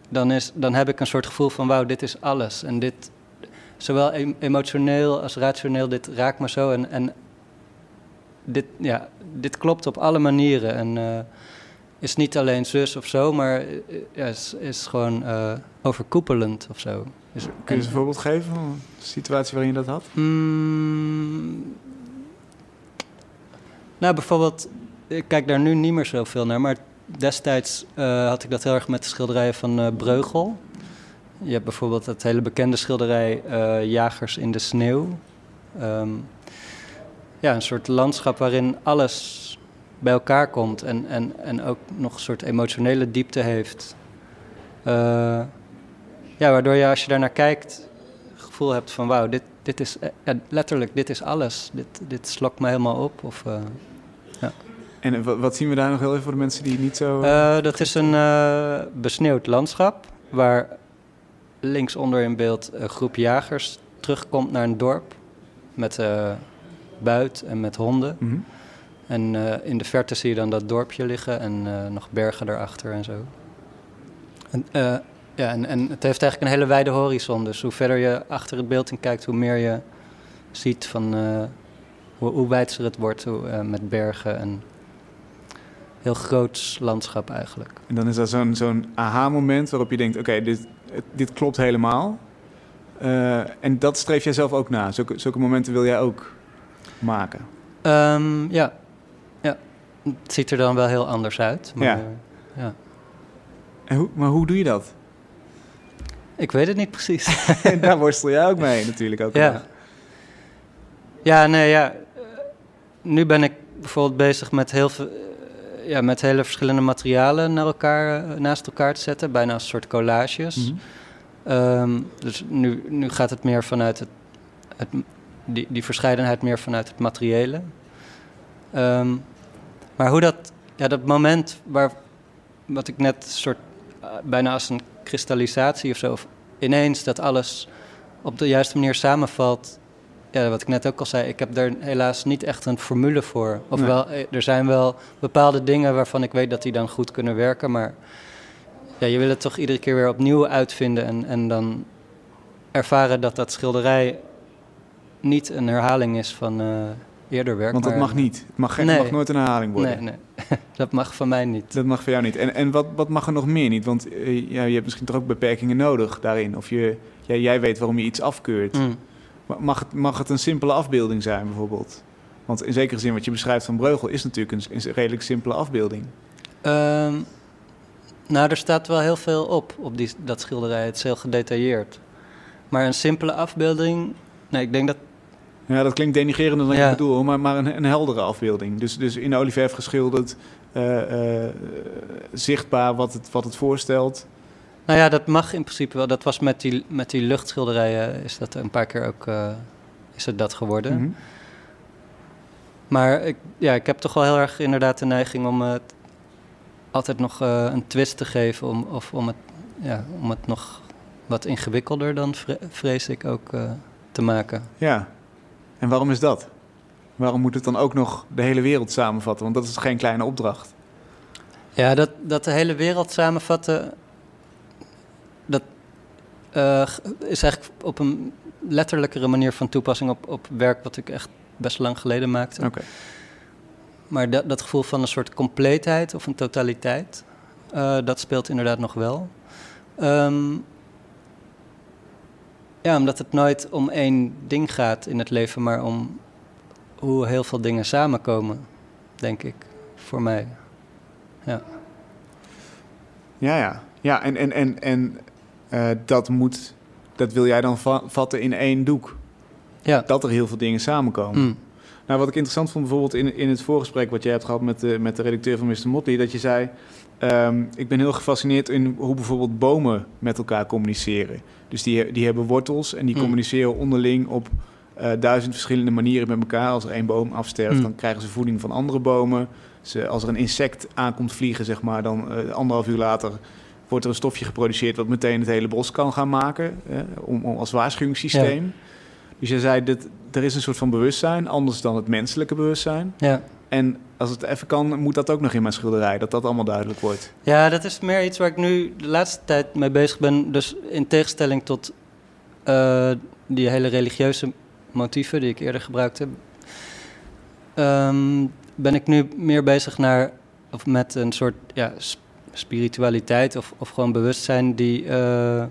dan, is, dan heb ik een soort gevoel van: wauw, dit is alles. En dit, zowel emotioneel als rationeel, dit raakt me zo. En, en dit, ja, dit klopt op alle manieren. En uh, is niet alleen zus of zo, maar ja, is, is gewoon uh, overkoepelend of zo. Is, Kun je eens een voorbeeld geven van een situatie waarin je dat had? Mm, nou, bijvoorbeeld, ik kijk daar nu niet meer zoveel naar, maar destijds uh, had ik dat heel erg met de schilderijen van Breugel. Je hebt bijvoorbeeld het hele bekende schilderij Jagers in de Sneeuw. Um, ja, een soort landschap waarin alles bij elkaar komt en, en, en ook nog een soort emotionele diepte heeft. Uh, ja, waardoor je als je daarnaar kijkt, het gevoel hebt van wauw, dit, dit is ja, letterlijk, dit is alles. Dit, dit slokt me helemaal op. Of, uh, ja. En wat zien we daar nog heel even voor de mensen die niet zo... Uh, dat is een besneeuwd landschap waar linksonder in beeld een groep jagers terugkomt naar een dorp met buit en met honden. Mm -hmm. En uh, in de verte zie je dan dat dorpje liggen en uh, nog bergen daarachter en zo. En, uh, ja, en, en het heeft eigenlijk een hele wijde horizon. Dus hoe verder je achter het beeld in kijkt, hoe meer je ziet van hoe, hoe wijdser het wordt hoe, met bergen en heel groot landschap eigenlijk. En dan is dat zo'n zo'n aha-moment waarop je denkt: oké, dit, dit klopt helemaal. en dat streef jij zelf ook na. Zulke, zulke momenten wil jij ook maken? Um, ja. ja, het ziet er dan wel heel anders uit. Maar, ja. ja. En hoe, maar hoe doe je dat? Ik weet het niet precies. *laughs* Daar worstel jij ook mee *laughs* natuurlijk. Ook ja. ja, nee, ja. Nu ben ik bijvoorbeeld bezig met heel veel, eh, ja, met hele verschillende materialen naar elkaar, eh, naast elkaar te zetten, bijna als een soort collages. Mhm. Ehm, dus nu, nu gaat het meer vanuit het, het, die, die verscheidenheid meer vanuit het materiële. Ehm, maar hoe dat, ja, dat moment waar, wat ik net soort, eh, bijna als een kristallisatie of zo, of ineens dat alles op de juiste manier samenvalt. Ja, wat ik net ook al zei, ik heb er helaas niet echt een formule voor. Ofwel, eh, er zijn wel bepaalde dingen waarvan ik weet dat die dan goed kunnen werken, maar ja, je wil het toch iedere keer weer opnieuw uitvinden en, en dan ervaren dat dat schilderij niet een herhaling is van uh, eerder werk. Want dat maar- mag niet. Het mag, geen, Nee. mag nooit een herhaling worden. Nee, nee. *laughs* dat mag van mij niet. Dat mag voor jou niet. En, en wat, wat mag er nog meer niet? Want eh, ja, je hebt misschien toch ook beperkingen nodig daarin. Of je, ja, jij weet waarom je iets afkeurt. Mm. Ma- Mag het, mag het een simpele afbeelding zijn bijvoorbeeld? Want in zekere zin wat je beschrijft van Breugel is natuurlijk een, een redelijk simpele afbeelding. Ehm, nou, er staat wel heel veel op, op die, dat schilderij. Het is heel gedetailleerd. Maar een simpele afbeelding... Nee, ik denk dat... Ja, dat klinkt denigerender dan Ja. ik bedoel, maar, maar een, een heldere afbeelding. Dus, dus in olieverf geschilderd, eh, eh, zichtbaar wat het, wat het voorstelt. Nou ja, dat mag in principe wel. Dat was met die, met die luchtschilderijen... is dat een paar keer ook... eh, is het dat geworden. Mhm. Maar ik, ja, ik heb toch wel heel erg inderdaad de neiging om het altijd nog een twist te geven. Om, of om het, ja, om het nog wat ingewikkelder dan vre- vrees ik ook te maken. Ja, en waarom is dat? Waarom moet het dan ook nog de hele wereld samenvatten? Want dat is geen kleine opdracht. Ja, dat, dat de hele wereld samenvatten, dat eh, is eigenlijk op een letterlijkere manier van toepassing op, op werk wat ik echt best lang geleden maakte. Oké. Maar dat, dat gevoel van een soort compleetheid of een totaliteit, eh, dat speelt inderdaad nog wel. Ehm, ja, omdat het nooit om één ding gaat in het leven, maar om hoe heel veel dingen samenkomen, denk ik, voor mij. Ja. Ja, ja. Ja, en, en, en, en eh, dat moet, dat wil jij dan va- vatten in één doek. Ja. Dat er heel veel dingen samenkomen. Mm. Nou, wat ik interessant vond bijvoorbeeld in, in het voorgesprek wat jij hebt gehad met de, met de redacteur van Mr. Motley, dat je zei, ehm, ik ben heel gefascineerd in hoe bijvoorbeeld bomen met elkaar communiceren. Dus die, die hebben wortels en die Mm. communiceren onderling op eh, duizend verschillende manieren met elkaar. Als er één boom afsterft, Mm. dan krijgen ze voeding van andere bomen. Ze, als er een insect aankomt vliegen, zeg maar, dan eh, anderhalf uur later wordt er een stofje geproduceerd wat meteen het hele bos kan gaan maken, eh, om, om als waarschuwingssysteem. Dus je zei, dat er is een soort van bewustzijn, anders dan het menselijke bewustzijn. Ja. En als het even kan, moet dat ook nog in mijn schilderij, dat dat allemaal duidelijk wordt. ja, dat is meer iets waar ik nu de laatste tijd mee bezig ben. Dus in tegenstelling tot eh, die hele religieuze motieven die ik eerder gebruikt heb, ehm, ben ik nu meer bezig naar, of met een soort ja, spiritualiteit of, of gewoon bewustzijn die eh,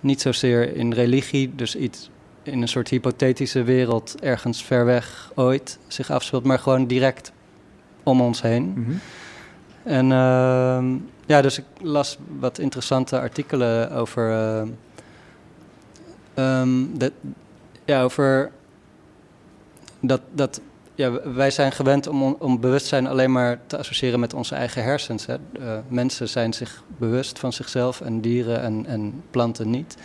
niet zozeer in religie, dus iets in een soort hypothetische wereld ergens ver weg ooit zich afspeelt, maar gewoon direct om ons heen. Mhm. En ehm, ja, dus ik las wat interessante artikelen over. ehm, ehm, dat, ja, over dat, dat ja, wij zijn gewend om, om bewustzijn alleen maar te associëren met onze eigen hersens. Hè. Eh, mensen zijn zich bewust van zichzelf en dieren en, en planten niet.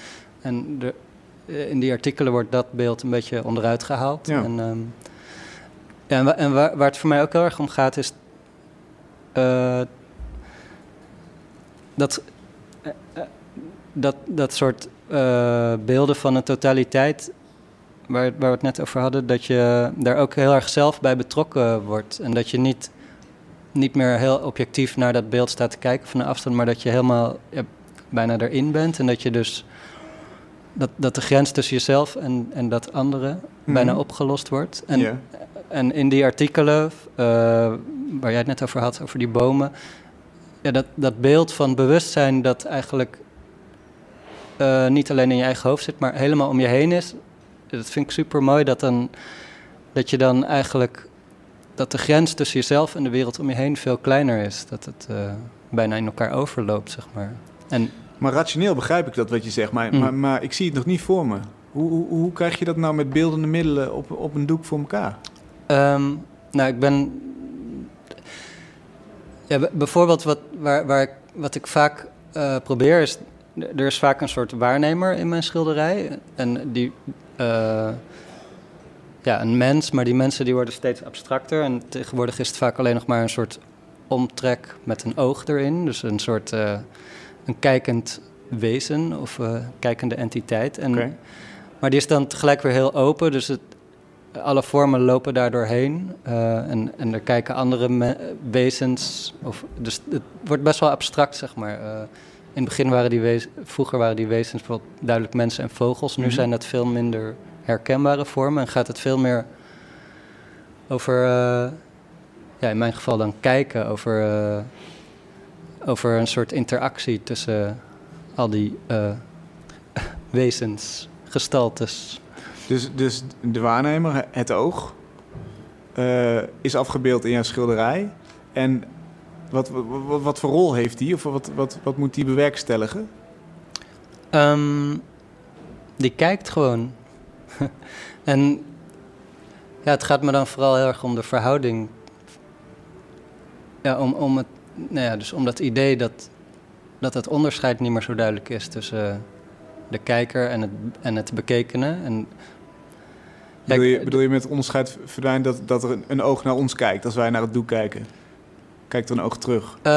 En eh, in die artikelen wordt dat beeld een beetje onderuit gehaald. Ja. En, ehm, en, en waar, waar het voor mij ook heel erg om gaat is eh, dat, eh, eh, dat, dat soort eh, beelden van een totaliteit, waar, waar we het net over hadden, dat je daar ook heel erg zelf bij betrokken wordt. En dat je niet, niet meer heel objectief naar dat beeld staat te kijken van een afstand, maar dat je helemaal ja, bijna erin bent. En dat je dus. Dat, dat de grens tussen jezelf en, en dat andere bijna Mhm. opgelost wordt. En, en in die artikelen eh, waar jij het net over had, over die bomen, ja, dat, dat beeld van bewustzijn dat eigenlijk eh, niet alleen in je eigen hoofd zit, maar helemaal om je heen is, dat vind ik super mooi. Dat, dan, dat je dan eigenlijk dat de grens tussen jezelf en de wereld om je heen veel kleiner is. Dat het eh, bijna in elkaar overloopt, zeg maar. En Maar rationeel begrijp ik dat wat je zegt, maar, Mm. maar, maar ik zie het nog niet voor me. Hoe, hoe, hoe krijg je dat nou met beeldende middelen op, op een doek voor elkaar? Ehm, nou, ik ben. Ja, bijvoorbeeld wat, waar, waar ik, wat ik vaak uh, probeer is. Er is vaak een soort waarnemer in mijn schilderij. En die. Uh, ja, een mens, maar die mensen die worden steeds abstracter. En tegenwoordig is het vaak alleen nog maar een soort omtrek met een oog erin. Dus een soort uh, een kijkend wezen of uh, kijkende entiteit. En, okay. Maar die is dan tegelijk weer heel open, dus het, alle vormen lopen daar doorheen. Uh, en, en er kijken andere wezens. Of, dus het wordt best wel abstract, zeg maar. in het begin waren die wezens, vroeger waren die wezens bijvoorbeeld duidelijk mensen en vogels. Nu mm -hmm. zijn dat veel minder herkenbare vormen en gaat het veel meer over, ja, in mijn geval dan kijken, over, over een soort interactie tussen al die uh, *laughs* wezens, gestaltes. Dus, dus de waarnemer, het oog, is afgebeeld in jouw schilderij. En wat, wat, wat, voor rol heeft die? Of wat, wat, wat moet die bewerkstelligen? Um, die kijkt gewoon. *laughs* en ja, het gaat me dan vooral heel erg om de verhouding. Ja, om, om, het, nou ja, dus om dat idee dat, dat het onderscheid niet meer zo duidelijk is tussen de kijker en het, en het bekekene. En, bedoel, je, bedoel je met onderscheid verdwijnt dat, dat er een, oog naar ons kijkt als wij naar het doek kijken? Kijkt er een oog terug? Uh,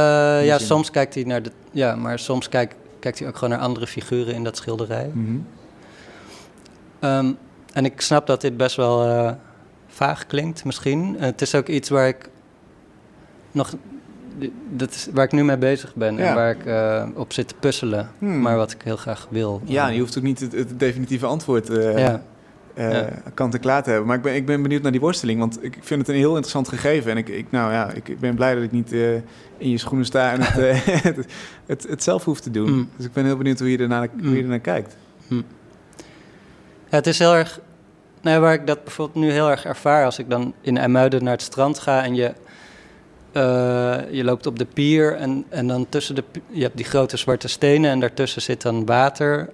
ja, soms kijkt hij naar de. Ja, maar soms kijkt, kijkt hij ook gewoon naar andere figuren in dat schilderij. Mm -hmm. um, en ik snap dat dit best wel uh, vaag klinkt, misschien. het is ook iets waar ik nog. Dat is waar ik nu mee bezig ben en waar ik uh, op zit te puzzelen. Hmm. Maar wat ik heel graag wil. Ja, je hoeft ook niet het, het definitieve antwoord uh, ja. ja. kant en klaar te hebben. Maar ik ben, ik ben benieuwd naar die worsteling. Want ik vind het een heel interessant gegeven. En ik, ik nou ja, ik ben blij dat ik niet in je schoenen sta en het, *laughs* het, het, het, zelf hoef te doen. Hmm. Dus ik ben heel benieuwd hoe je ernaar, hoe je hmm. ernaar kijkt. Ja, het is heel erg. Nou, waar ik dat bijvoorbeeld nu heel erg ervaar als ik dan in IJmuiden naar het strand ga en je, uh, je loopt op de pier en, en dan tussen de. Je hebt die grote zwarte stenen en daartussen zit dan water.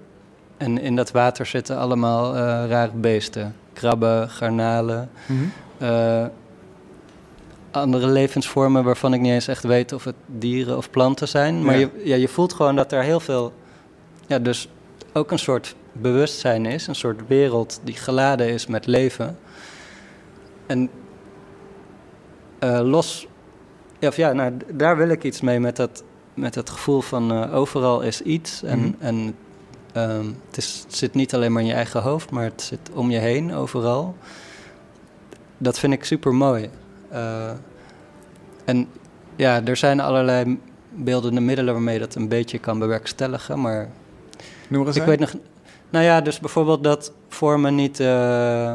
En in dat water zitten allemaal uh, rare beesten: krabben, garnalen. Mm -hmm. uh, andere levensvormen waarvan ik niet eens echt weet of het dieren of planten zijn. Maar ja. Je, ja, je voelt gewoon dat er heel veel. Ja, dus ook een soort bewustzijn is, een soort wereld die geladen is met leven. En uh, los, of ja nou, daar wil ik iets mee met dat, met dat gevoel van uh, overal is iets. En, mm. en um, het, is, het zit niet alleen maar in je eigen hoofd, maar het zit om je heen, overal. Dat vind ik super mooi. Uh, en ja, er zijn allerlei beeldende middelen waarmee dat een beetje kan bewerkstelligen, maar Noem eens ik weet nog, nou ja, dus bijvoorbeeld dat vormen niet. Uh,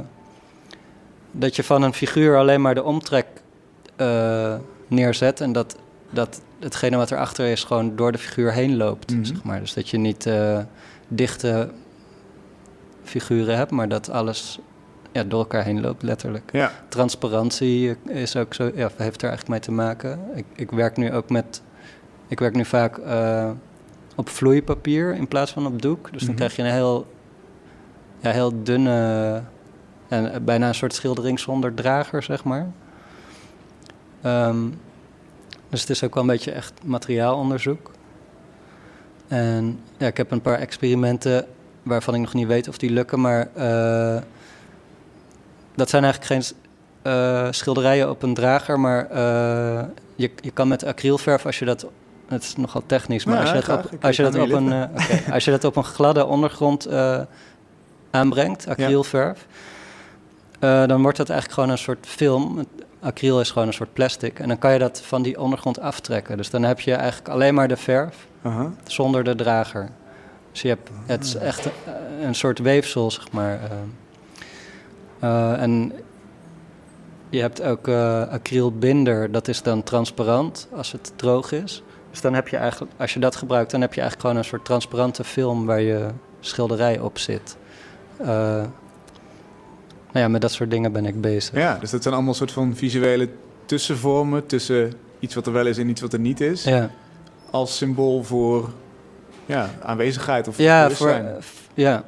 dat je van een figuur alleen maar de omtrek uh, neerzet en dat, dat hetgene wat erachter is gewoon door de figuur heen loopt. Mm -hmm. zeg maar. Dus dat je niet uh, dichte figuren hebt, maar dat alles ja, door elkaar heen loopt, letterlijk. Ja. Transparantie is ook zo, ja, heeft er eigenlijk mee te maken. Ik, ik werk nu ook met. Ik werk nu vaak op vloeipapier in plaats van op doek. Dus dan mm -hmm. krijg je een heel, ja, heel dunne en bijna een soort schildering zonder drager, zeg maar. Um, dus het is ook wel een beetje echt materiaalonderzoek. En ja, ik heb een paar experimenten waarvan ik nog niet weet of die lukken, maar uh, dat zijn eigenlijk geen uh, schilderijen op een drager, maar uh, je, je kan met acrylverf, als je dat het is nogal technisch, maar als, je dat op, als, je dat op een, okay, als je dat op een gladde ondergrond aanbrengt, acrylverf, ja. dan wordt dat eigenlijk gewoon een soort film. Acryl is gewoon een soort plastic. En dan kan je dat van die ondergrond aftrekken. Dus dan heb je eigenlijk alleen maar de verf -huh. zonder de drager. Dus je hebt, het is echt een, een soort weefsel, zeg maar. en je hebt ook acrylbinder, dat is dan transparant als het droog is. Dus dan heb je eigenlijk, als je dat gebruikt, dan heb je eigenlijk gewoon een soort transparante film waar je schilderij op zit. Nou ja, met dat soort dingen ben ik bezig. Ja, dus dat zijn allemaal soort van visuele tussenvormen tussen iets wat er wel is en iets wat er niet is. Ja. Als symbool voor ja, aanwezigheid of ja, voor, ja.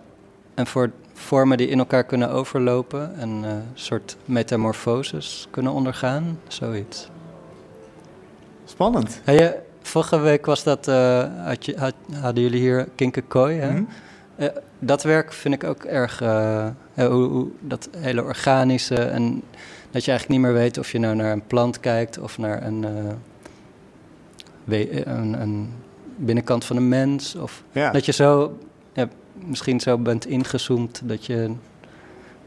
en voor vormen die in elkaar kunnen overlopen en een soort metamorfoses kunnen ondergaan, zoiets. Spannend. Hey, vorige week was dat, had je, had, hadden jullie hier Kinkekooi, hè? Mm dat werk vind ik ook erg, hoe, hoe, dat hele organische en dat je eigenlijk niet meer weet of je nou naar een plant kijkt of naar een, een, een binnenkant van een mens. Of dat je zo ja, misschien zo bent ingezoomd dat, je,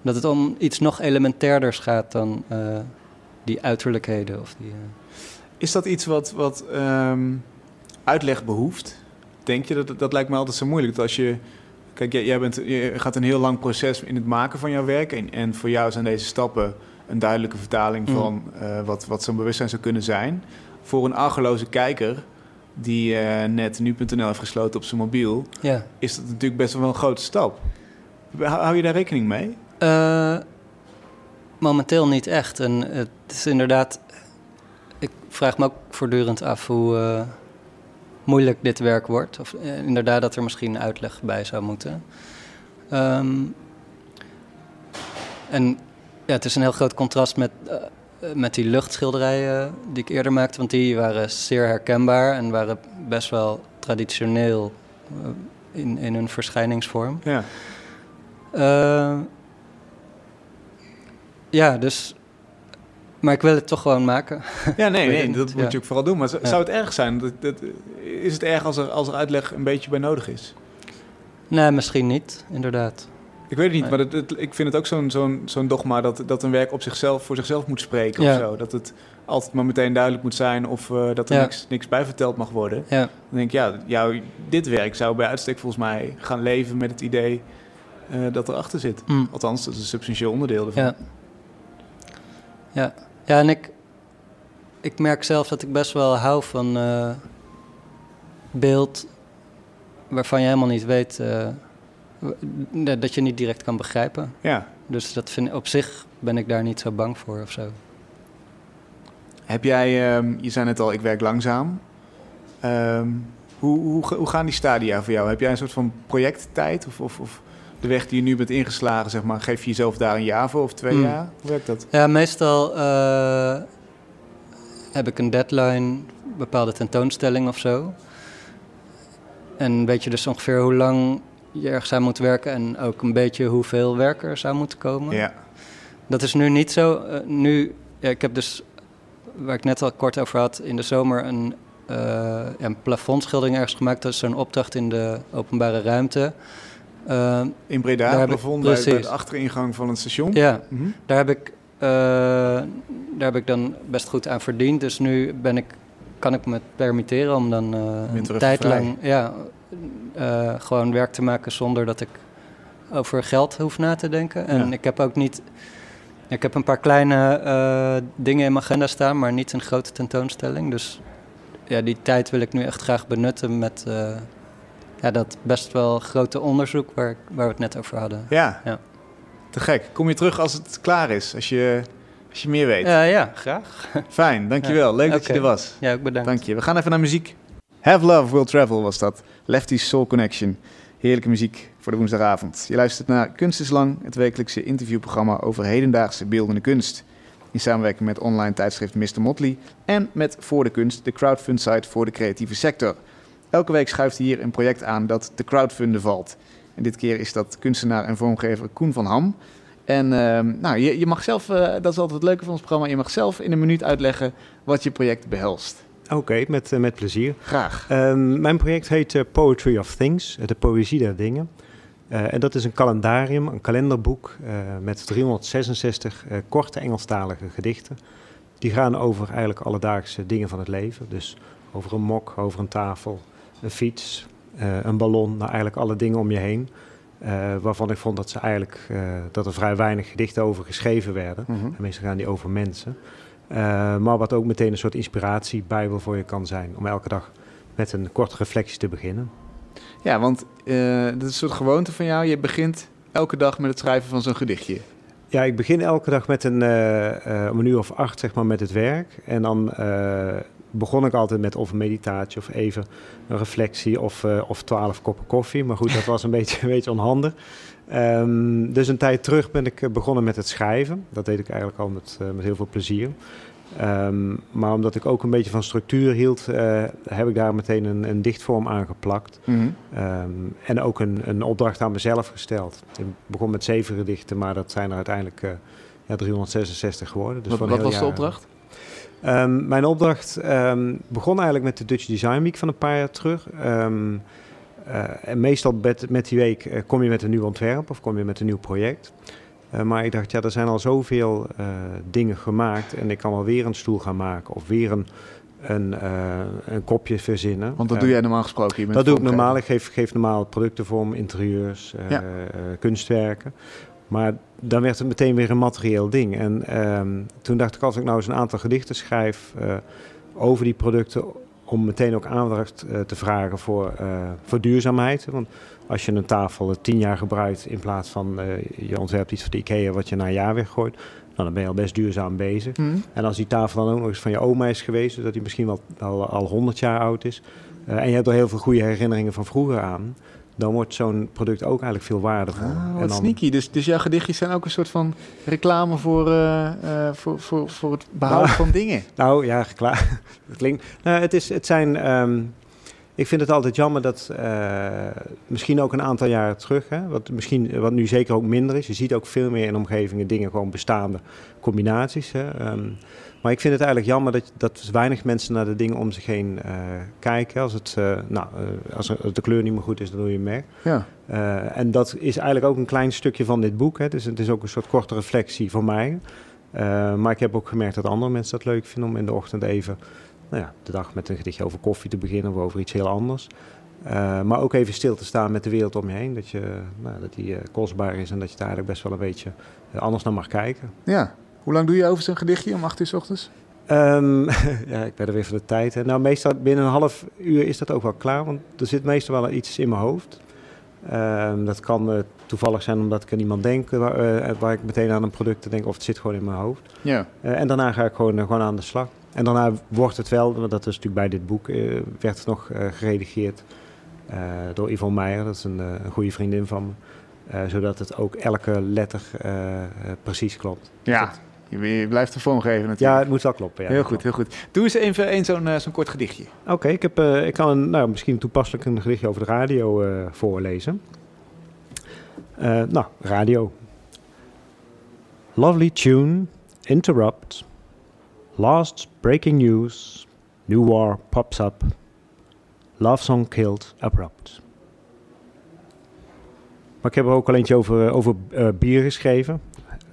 dat het om iets nog elementairder gaat dan uh, die uiterlijkheden. Of die, uh... Is dat iets wat, wat um, uitleg behoeft? Denk je dat dat lijkt me altijd zo moeilijk? Dat als je. Kijk, jij, bent, je gaat een heel lang proces in het maken van jouw werk. En, en voor jou zijn deze stappen een duidelijke vertaling mm. van uh, wat, wat zo'n bewustzijn zou kunnen zijn. Voor een argeloze kijker die uh, net nu.nl heeft gesloten op zijn mobiel, ja. is dat natuurlijk best wel een grote stap. Hou je daar rekening mee? Uh, momenteel niet echt. En het is inderdaad. Ik vraag me ook voortdurend af hoe moeilijk dit werk wordt. Of inderdaad dat er misschien uitleg bij zou moeten. Um, en ja, het is een heel groot contrast met eh, met die luchtschilderijen die ik eerder maakte, want die waren zeer herkenbaar en waren best wel traditioneel eh, in, in hun verschijningsvorm. Ja. Uh, ja, dus. Maar ik wil het toch gewoon maken. Ja, nee, *laughs* nee dat moet je ook vooral doen. Maar zou het erg zijn? Dat, dat, is het erg als er, als er uitleg een beetje bij nodig is? Nee, misschien niet, inderdaad. Ik weet het niet, maar ik vind het ook zo'n zo'n zo'n dogma dat, dat een werk op zichzelf voor zichzelf moet spreken of zo. Dat het altijd maar meteen duidelijk moet zijn of uh, dat er niks, niks bij verteld mag worden. Ja. Dan denk ik, ja, jou, dit werk zou bij uitstek volgens mij gaan leven met het idee uh, dat erachter zit. Mm. Althans, dat is een substantieel onderdeel ervan. Ja, ja. Ja en ik, ik merk zelf dat ik best wel hou van uh, beeld waarvan je helemaal niet weet dat je niet direct kan begrijpen. Ja. Dus dat vind, op zich ben ik daar niet zo bang voor of zo. Heb jij, ehm, je zei net al, ik werk langzaam. Ehm, hoe, hoe, hoe, gaan die stadia voor jou? Heb jij een soort van projecttijd? Of, of, of, de weg die je nu bent ingeslagen, zeg maar, geef je jezelf daar een jaar voor of twee hmm. jaar? Hoe werkt dat? Ja, meestal uh, heb ik een deadline, bepaalde tentoonstelling of zo. En weet je dus ongeveer hoe lang je ergens aan moet werken en ook een beetje hoeveel werk er zou moeten komen. Ja. Dat is nu niet zo. Uh, nu, ja, ik heb dus, waar ik net al kort over had, in de zomer een, uh, een plafondschildering ergens gemaakt. Dat is zo'n opdracht in de openbare ruimte. Uh, in Breda, daar plafond bij, bij, de achteringang van het station? Ja, mm -hmm. daar, heb ik, daar heb ik dan best goed aan verdiend. Dus nu ben ik, kan ik me permitteren om dan een tijd lang... Ja, uh, gewoon werk te maken zonder dat ik over geld hoef na te denken. En ik heb ook niet. Ik heb een paar kleine uh, dingen in mijn agenda staan, maar niet een grote tentoonstelling. Dus ja, die tijd wil ik nu echt graag benutten met uh, ja, dat best wel grote onderzoek waar, waar we het net over hadden. Ja. ja. Te gek. Kom je terug als het klaar is, als je, als je meer weet? ja, graag. *laughs* Fijn, dankjewel. Leuk dat je er was. Ja, ook bedankt. Dank je. We gaan even naar muziek. Have Love Will Travel was dat. Lefty's Soul Connection. Heerlijke muziek voor de woensdagavond. Je luistert naar Kunst is Lang, het wekelijkse interviewprogramma over hedendaagse beeldende kunst. In samenwerking met online tijdschrift Mr. Motley en met Voor de Kunst, de crowdfund site voor de creatieve sector. Elke week schuift hier een project aan dat te crowdfunden valt. En dit keer is dat kunstenaar en vormgever Koen van Ham. En uh, nou, je, je, mag zelf, uh, dat is altijd het leuke van ons programma, je mag zelf in een minuut uitleggen wat je project behelst. Oké, met, uh, met plezier. Graag. Um, mijn project heet uh, Poetry of Things, de poëzie der dingen. En dat is een kalendarium, een kalenderboek met 366 korte Engelstalige gedichten. Die gaan over eigenlijk alledaagse dingen van het leven. Dus over een mok, over een tafel, een fiets, een ballon, nou eigenlijk alle dingen om je heen. waarvan ik vond dat, ze eigenlijk, dat er vrij weinig gedichten over geschreven werden. Mm -hmm. En meestal gaan die over mensen. Maar wat ook meteen een soort inspiratiebijbel voor je kan zijn. Om elke dag met een korte reflectie te beginnen. Ja, want dat is een soort gewoonte van jou. Je begint elke dag met het schrijven van zo'n gedichtje. Ja, ik begin elke dag met een, om een uur of acht zeg maar, met het werk. En dan begon ik altijd met of een meditatie of even een reflectie of, uh, of twaalf koppen koffie. Maar goed, dat was een *laughs* beetje, een beetje onhandig. Um, dus een tijd terug ben ik begonnen met het schrijven. Dat deed ik eigenlijk al met, met heel veel plezier. Um, maar omdat ik ook een beetje van structuur hield, uh, heb ik daar meteen een, een dichtvorm aan geplakt. Mm -hmm. um, en ook een, een opdracht aan mezelf gesteld. Ik begon met zeven gedichten, maar dat zijn er uiteindelijk ja, 366 geworden. Dus wat wat was de opdracht? Um, mijn opdracht begon eigenlijk met de Dutch Design Week van een paar jaar terug. Uh, en meestal met, met die week kom je met een nieuw ontwerp of kom je met een nieuw project. Uh, maar ik dacht, ja, er zijn al zoveel dingen gemaakt en ik kan wel weer een stoel gaan maken of weer een, een, een kopje verzinnen. Want dat doe jij normaal gesproken? Dat doe ik normaal. Ik geef, geef normaal producten vorm, interieurs, ja. kunstwerken. Maar dan werd het meteen weer een materieel ding. En ehm, toen dacht ik, als ik nou eens een aantal gedichten schrijf over die producten om meteen ook aandacht uh, te vragen voor, uh, voor duurzaamheid. Want als je een tafel tien jaar gebruikt in plaats van je ontwerpt iets voor de IKEA wat je na een jaar weggooit, nou, dan ben je al best duurzaam bezig. Mm. En als die tafel dan ook nog eens van je oma is geweest, dat die misschien wel al, 100 jaar oud is, en je hebt er heel veel goede herinneringen van vroeger aan, dan wordt zo'n product ook eigenlijk veel waardevol. Ah, wat en dan, sneaky. Dus, dus jouw gedichtjes zijn ook een soort van reclame voor, uh, uh, voor, voor, voor het behoud nou, van dingen. *laughs* Nou ja, klaar. *laughs* het klinkt. Nou, het, is, het zijn. Um, ik vind het altijd jammer dat uh, misschien ook een aantal jaren terug, hè, wat, misschien, wat nu zeker ook minder is. Je ziet ook veel meer in omgevingen dingen gewoon bestaande combinaties. Hè. Um, maar ik vind het eigenlijk jammer dat, dat weinig mensen naar de dingen om zich heen uh, kijken. Als, het, uh, nou, uh, als de kleur niet meer goed is, dan doe je merk. Ja. en dat is eigenlijk ook een klein stukje van dit boek. Hè. Dus het is ook een soort korte reflectie van mij. maar ik heb ook gemerkt dat andere mensen dat leuk vinden om in de ochtend even nou ja, de dag met een gedichtje over koffie te beginnen of over iets heel anders. maar ook even stil te staan met de wereld om je heen. Dat, je, nou, dat die kostbaar is en dat je daar eigenlijk best wel een beetje anders naar mag kijken. Ja, hoe lang doe je over zo'n gedichtje om 8 uur s ochtends? Um, *laughs* ja, ik ben er weer voor de tijd. Hè. Nou, meestal binnen een half uur is dat ook wel klaar, want er zit meestal wel iets in mijn hoofd. Um, dat kan uh, toevallig zijn omdat ik aan iemand denk waar, uh, waar, ik meteen aan een product denk, of het zit gewoon in mijn hoofd. Ja. Uh, en daarna ga ik gewoon, gewoon aan de slag. En daarna wordt het wel, want dat is natuurlijk bij dit boek, werd het nog geredigeerd door Yvonne Meijer, dat is een, een goede vriendin van me. zodat het ook elke letter precies klopt. Ja. Dat, je blijft de vorm geven natuurlijk. Ja, het moet wel kloppen. Ja, heel goed, heel goed. Doe eens even een zo'n uh, zo'n kort gedichtje. Oké, okay, ik, heb, uh, ik kan een, nou, misschien toepasselijk een gedichtje over de radio uh, voorlezen. nou, radio. Lovely tune, interrupt. Last breaking news. New war pops up. Love song killed abrupt. Maar ik heb er ook al eentje over, over bier geschreven.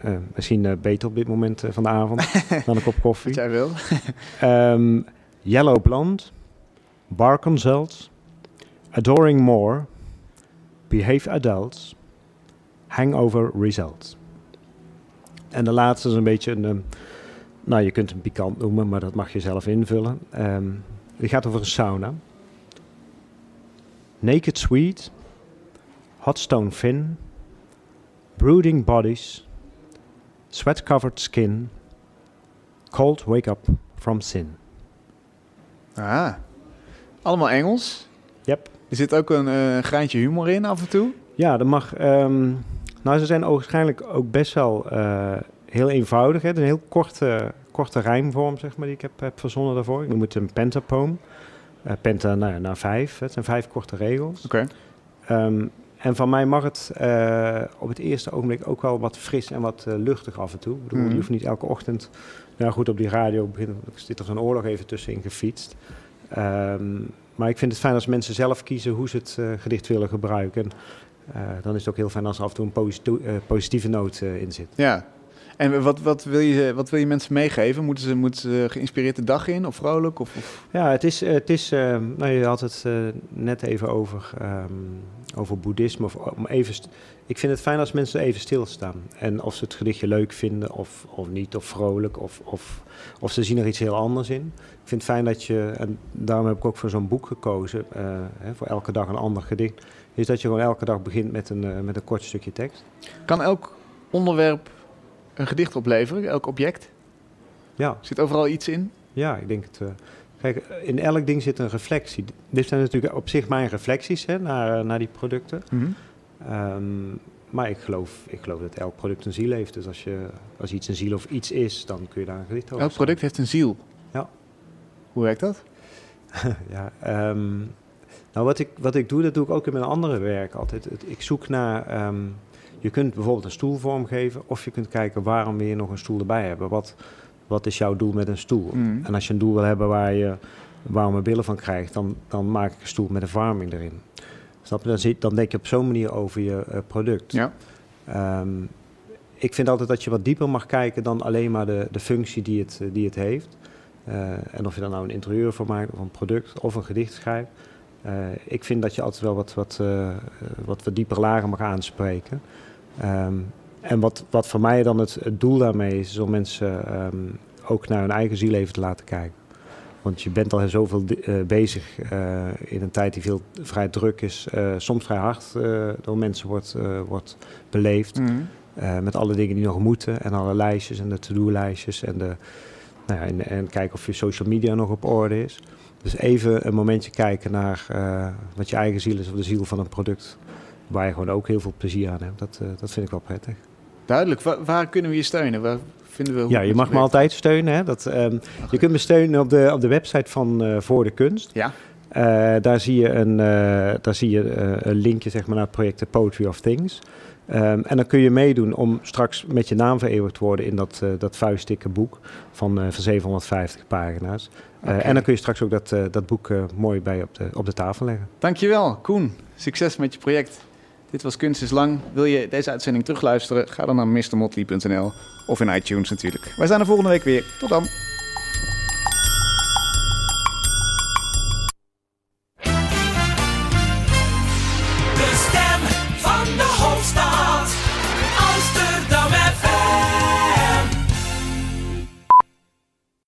Uh, misschien uh, beter op dit moment uh, van de avond *laughs* dan een kop koffie. Wat jij wil. um, *laughs* Yellow Blonde, Bar Consult, Adoring More, Behave Adults, Hangover Results. En de laatste is een beetje een, um, nou je kunt hem pikant noemen, maar dat mag je zelf invullen. Um, die gaat over een sauna. Naked Sweet, Hot Stone Fin, Brooding Bodies, Sweat-covered skin, cold wake up from sin. Ah, allemaal Engels. Yep. Er zit ook een uh, graantje humor in af en toe. Ja, dat mag. Um, nou, ze zijn waarschijnlijk ook best wel uh, heel eenvoudig. Hè? Het is een heel korte, korte rijmvorm, zeg maar, die ik heb, heb verzonnen daarvoor. Ik noem het een pentapoem. Uh, penta nou, naar vijf. Het zijn vijf korte regels. Oké. Okay. Um, en van mij mag het uh, op het eerste ogenblik ook wel wat fris en wat uh, luchtig af en toe. Ik bedoel, mm. Je hoeft niet elke ochtend, nou goed, op die radio beginnen, zit er zo'n oorlog even tussenin gefietst. Um, maar ik vind het fijn als mensen zelf kiezen hoe ze het uh, gedicht willen gebruiken. En, dan is het ook heel fijn als er af en toe een posito- positieve noot in zit. Ja, en wat, wat, wil je, wat wil je mensen meegeven? Moeten ze, moeten ze geïnspireerd de dag in of vrolijk? Of, of? Ja, het is, het is uh, nou, je had het net even over, um, over boeddhisme. Of, om even ik vind het fijn als mensen even stilstaan. En of ze het gedichtje leuk vinden of, of niet, of vrolijk, of, of, of ze zien er iets heel anders in. Ik vind het fijn dat je, en daarom heb ik ook voor zo'n boek gekozen, uh, hè, voor elke dag een ander gedicht, is dat je gewoon elke dag begint met een, met een kort stukje tekst. Kan elk onderwerp een gedicht opleveren, elk object? Ja. Zit overal iets in? Ja, ik denk het. Uh, Kijk, in elk ding zit een reflectie. Dit zijn natuurlijk op zich mijn reflecties hè, naar, naar die producten. Mhm. Ehm, maar ik geloof, ik geloof dat elk product een ziel heeft. Dus als, je, als iets een ziel of iets is, dan kun je daar een gedicht over Elk product heeft een ziel. Ja. Hoe werkt dat? *laughs* ja, ehm, nou, wat ik, wat ik doe, dat doe ik ook in mijn andere werk altijd. Ik zoek naar. ehm, je kunt bijvoorbeeld een stoel vormgeven, of je kunt kijken waarom wil je nog een stoel erbij hebben. Wat, wat is jouw doel met een stoel? Mhm. En als je een doel wil hebben waar je warme billen van krijgt, dan, dan maak ik een stoel met een verwarming erin. Snap je? Dan, zit, dan denk je op zo'n manier over je eh, product. Ja. Ehm, ik vind altijd dat je wat dieper mag kijken dan alleen maar de, de functie die het, die het heeft. Eh, en of je daar nou een interieur voor maakt, of een product, of een gedicht schrijft. Eh, ik vind dat je altijd wel wat, wat, wat, wat dieper lagen mag aanspreken. Ehm, en wat, wat voor mij dan het, het doel daarmee is, is om mensen ehm, ook naar hun eigen ziel even te laten kijken. Want je bent al zoveel eh, bezig eh, in een tijd die veel vrij druk is, eh, soms vrij hard door mensen wordt, wordt beleefd. Mhm. Met alle dingen die nog moeten en alle lijstjes en de to-do-lijstjes en, de, nou ja, en, en kijken of je social media nog op orde is. Dus even een momentje kijken naar wat je eigen ziel is of de ziel van een product. Waar je gewoon ook heel veel plezier aan hebt. Dat, dat vind ik wel prettig. Duidelijk. Wa- waar kunnen we je steunen? Waar vinden we Ja, je mag me altijd steunen. Hè? Dat, ehm, je kunt me steunen op de, op de website van eh, Voor de Kunst. Ja. Eh, daar zie je een, eh, daar zie je, een linkje zeg maar, naar het project The Poetry of Things. Ehm, en dan kun je meedoen om straks met je naam vereeuwigd te worden in dat, eh, dat vuistdikke boek van, van 750 pagina's. Oké. En dan kun je straks ook dat, dat boek mooi bij op de, op de tafel leggen. Dankjewel, Koen. Succes met je project. Dit was Kunst is Lang. Wil je deze uitzending terugluisteren? Ga dan naar mrmotley.nl of in iTunes natuurlijk. Wij zijn er volgende week weer. Tot dan.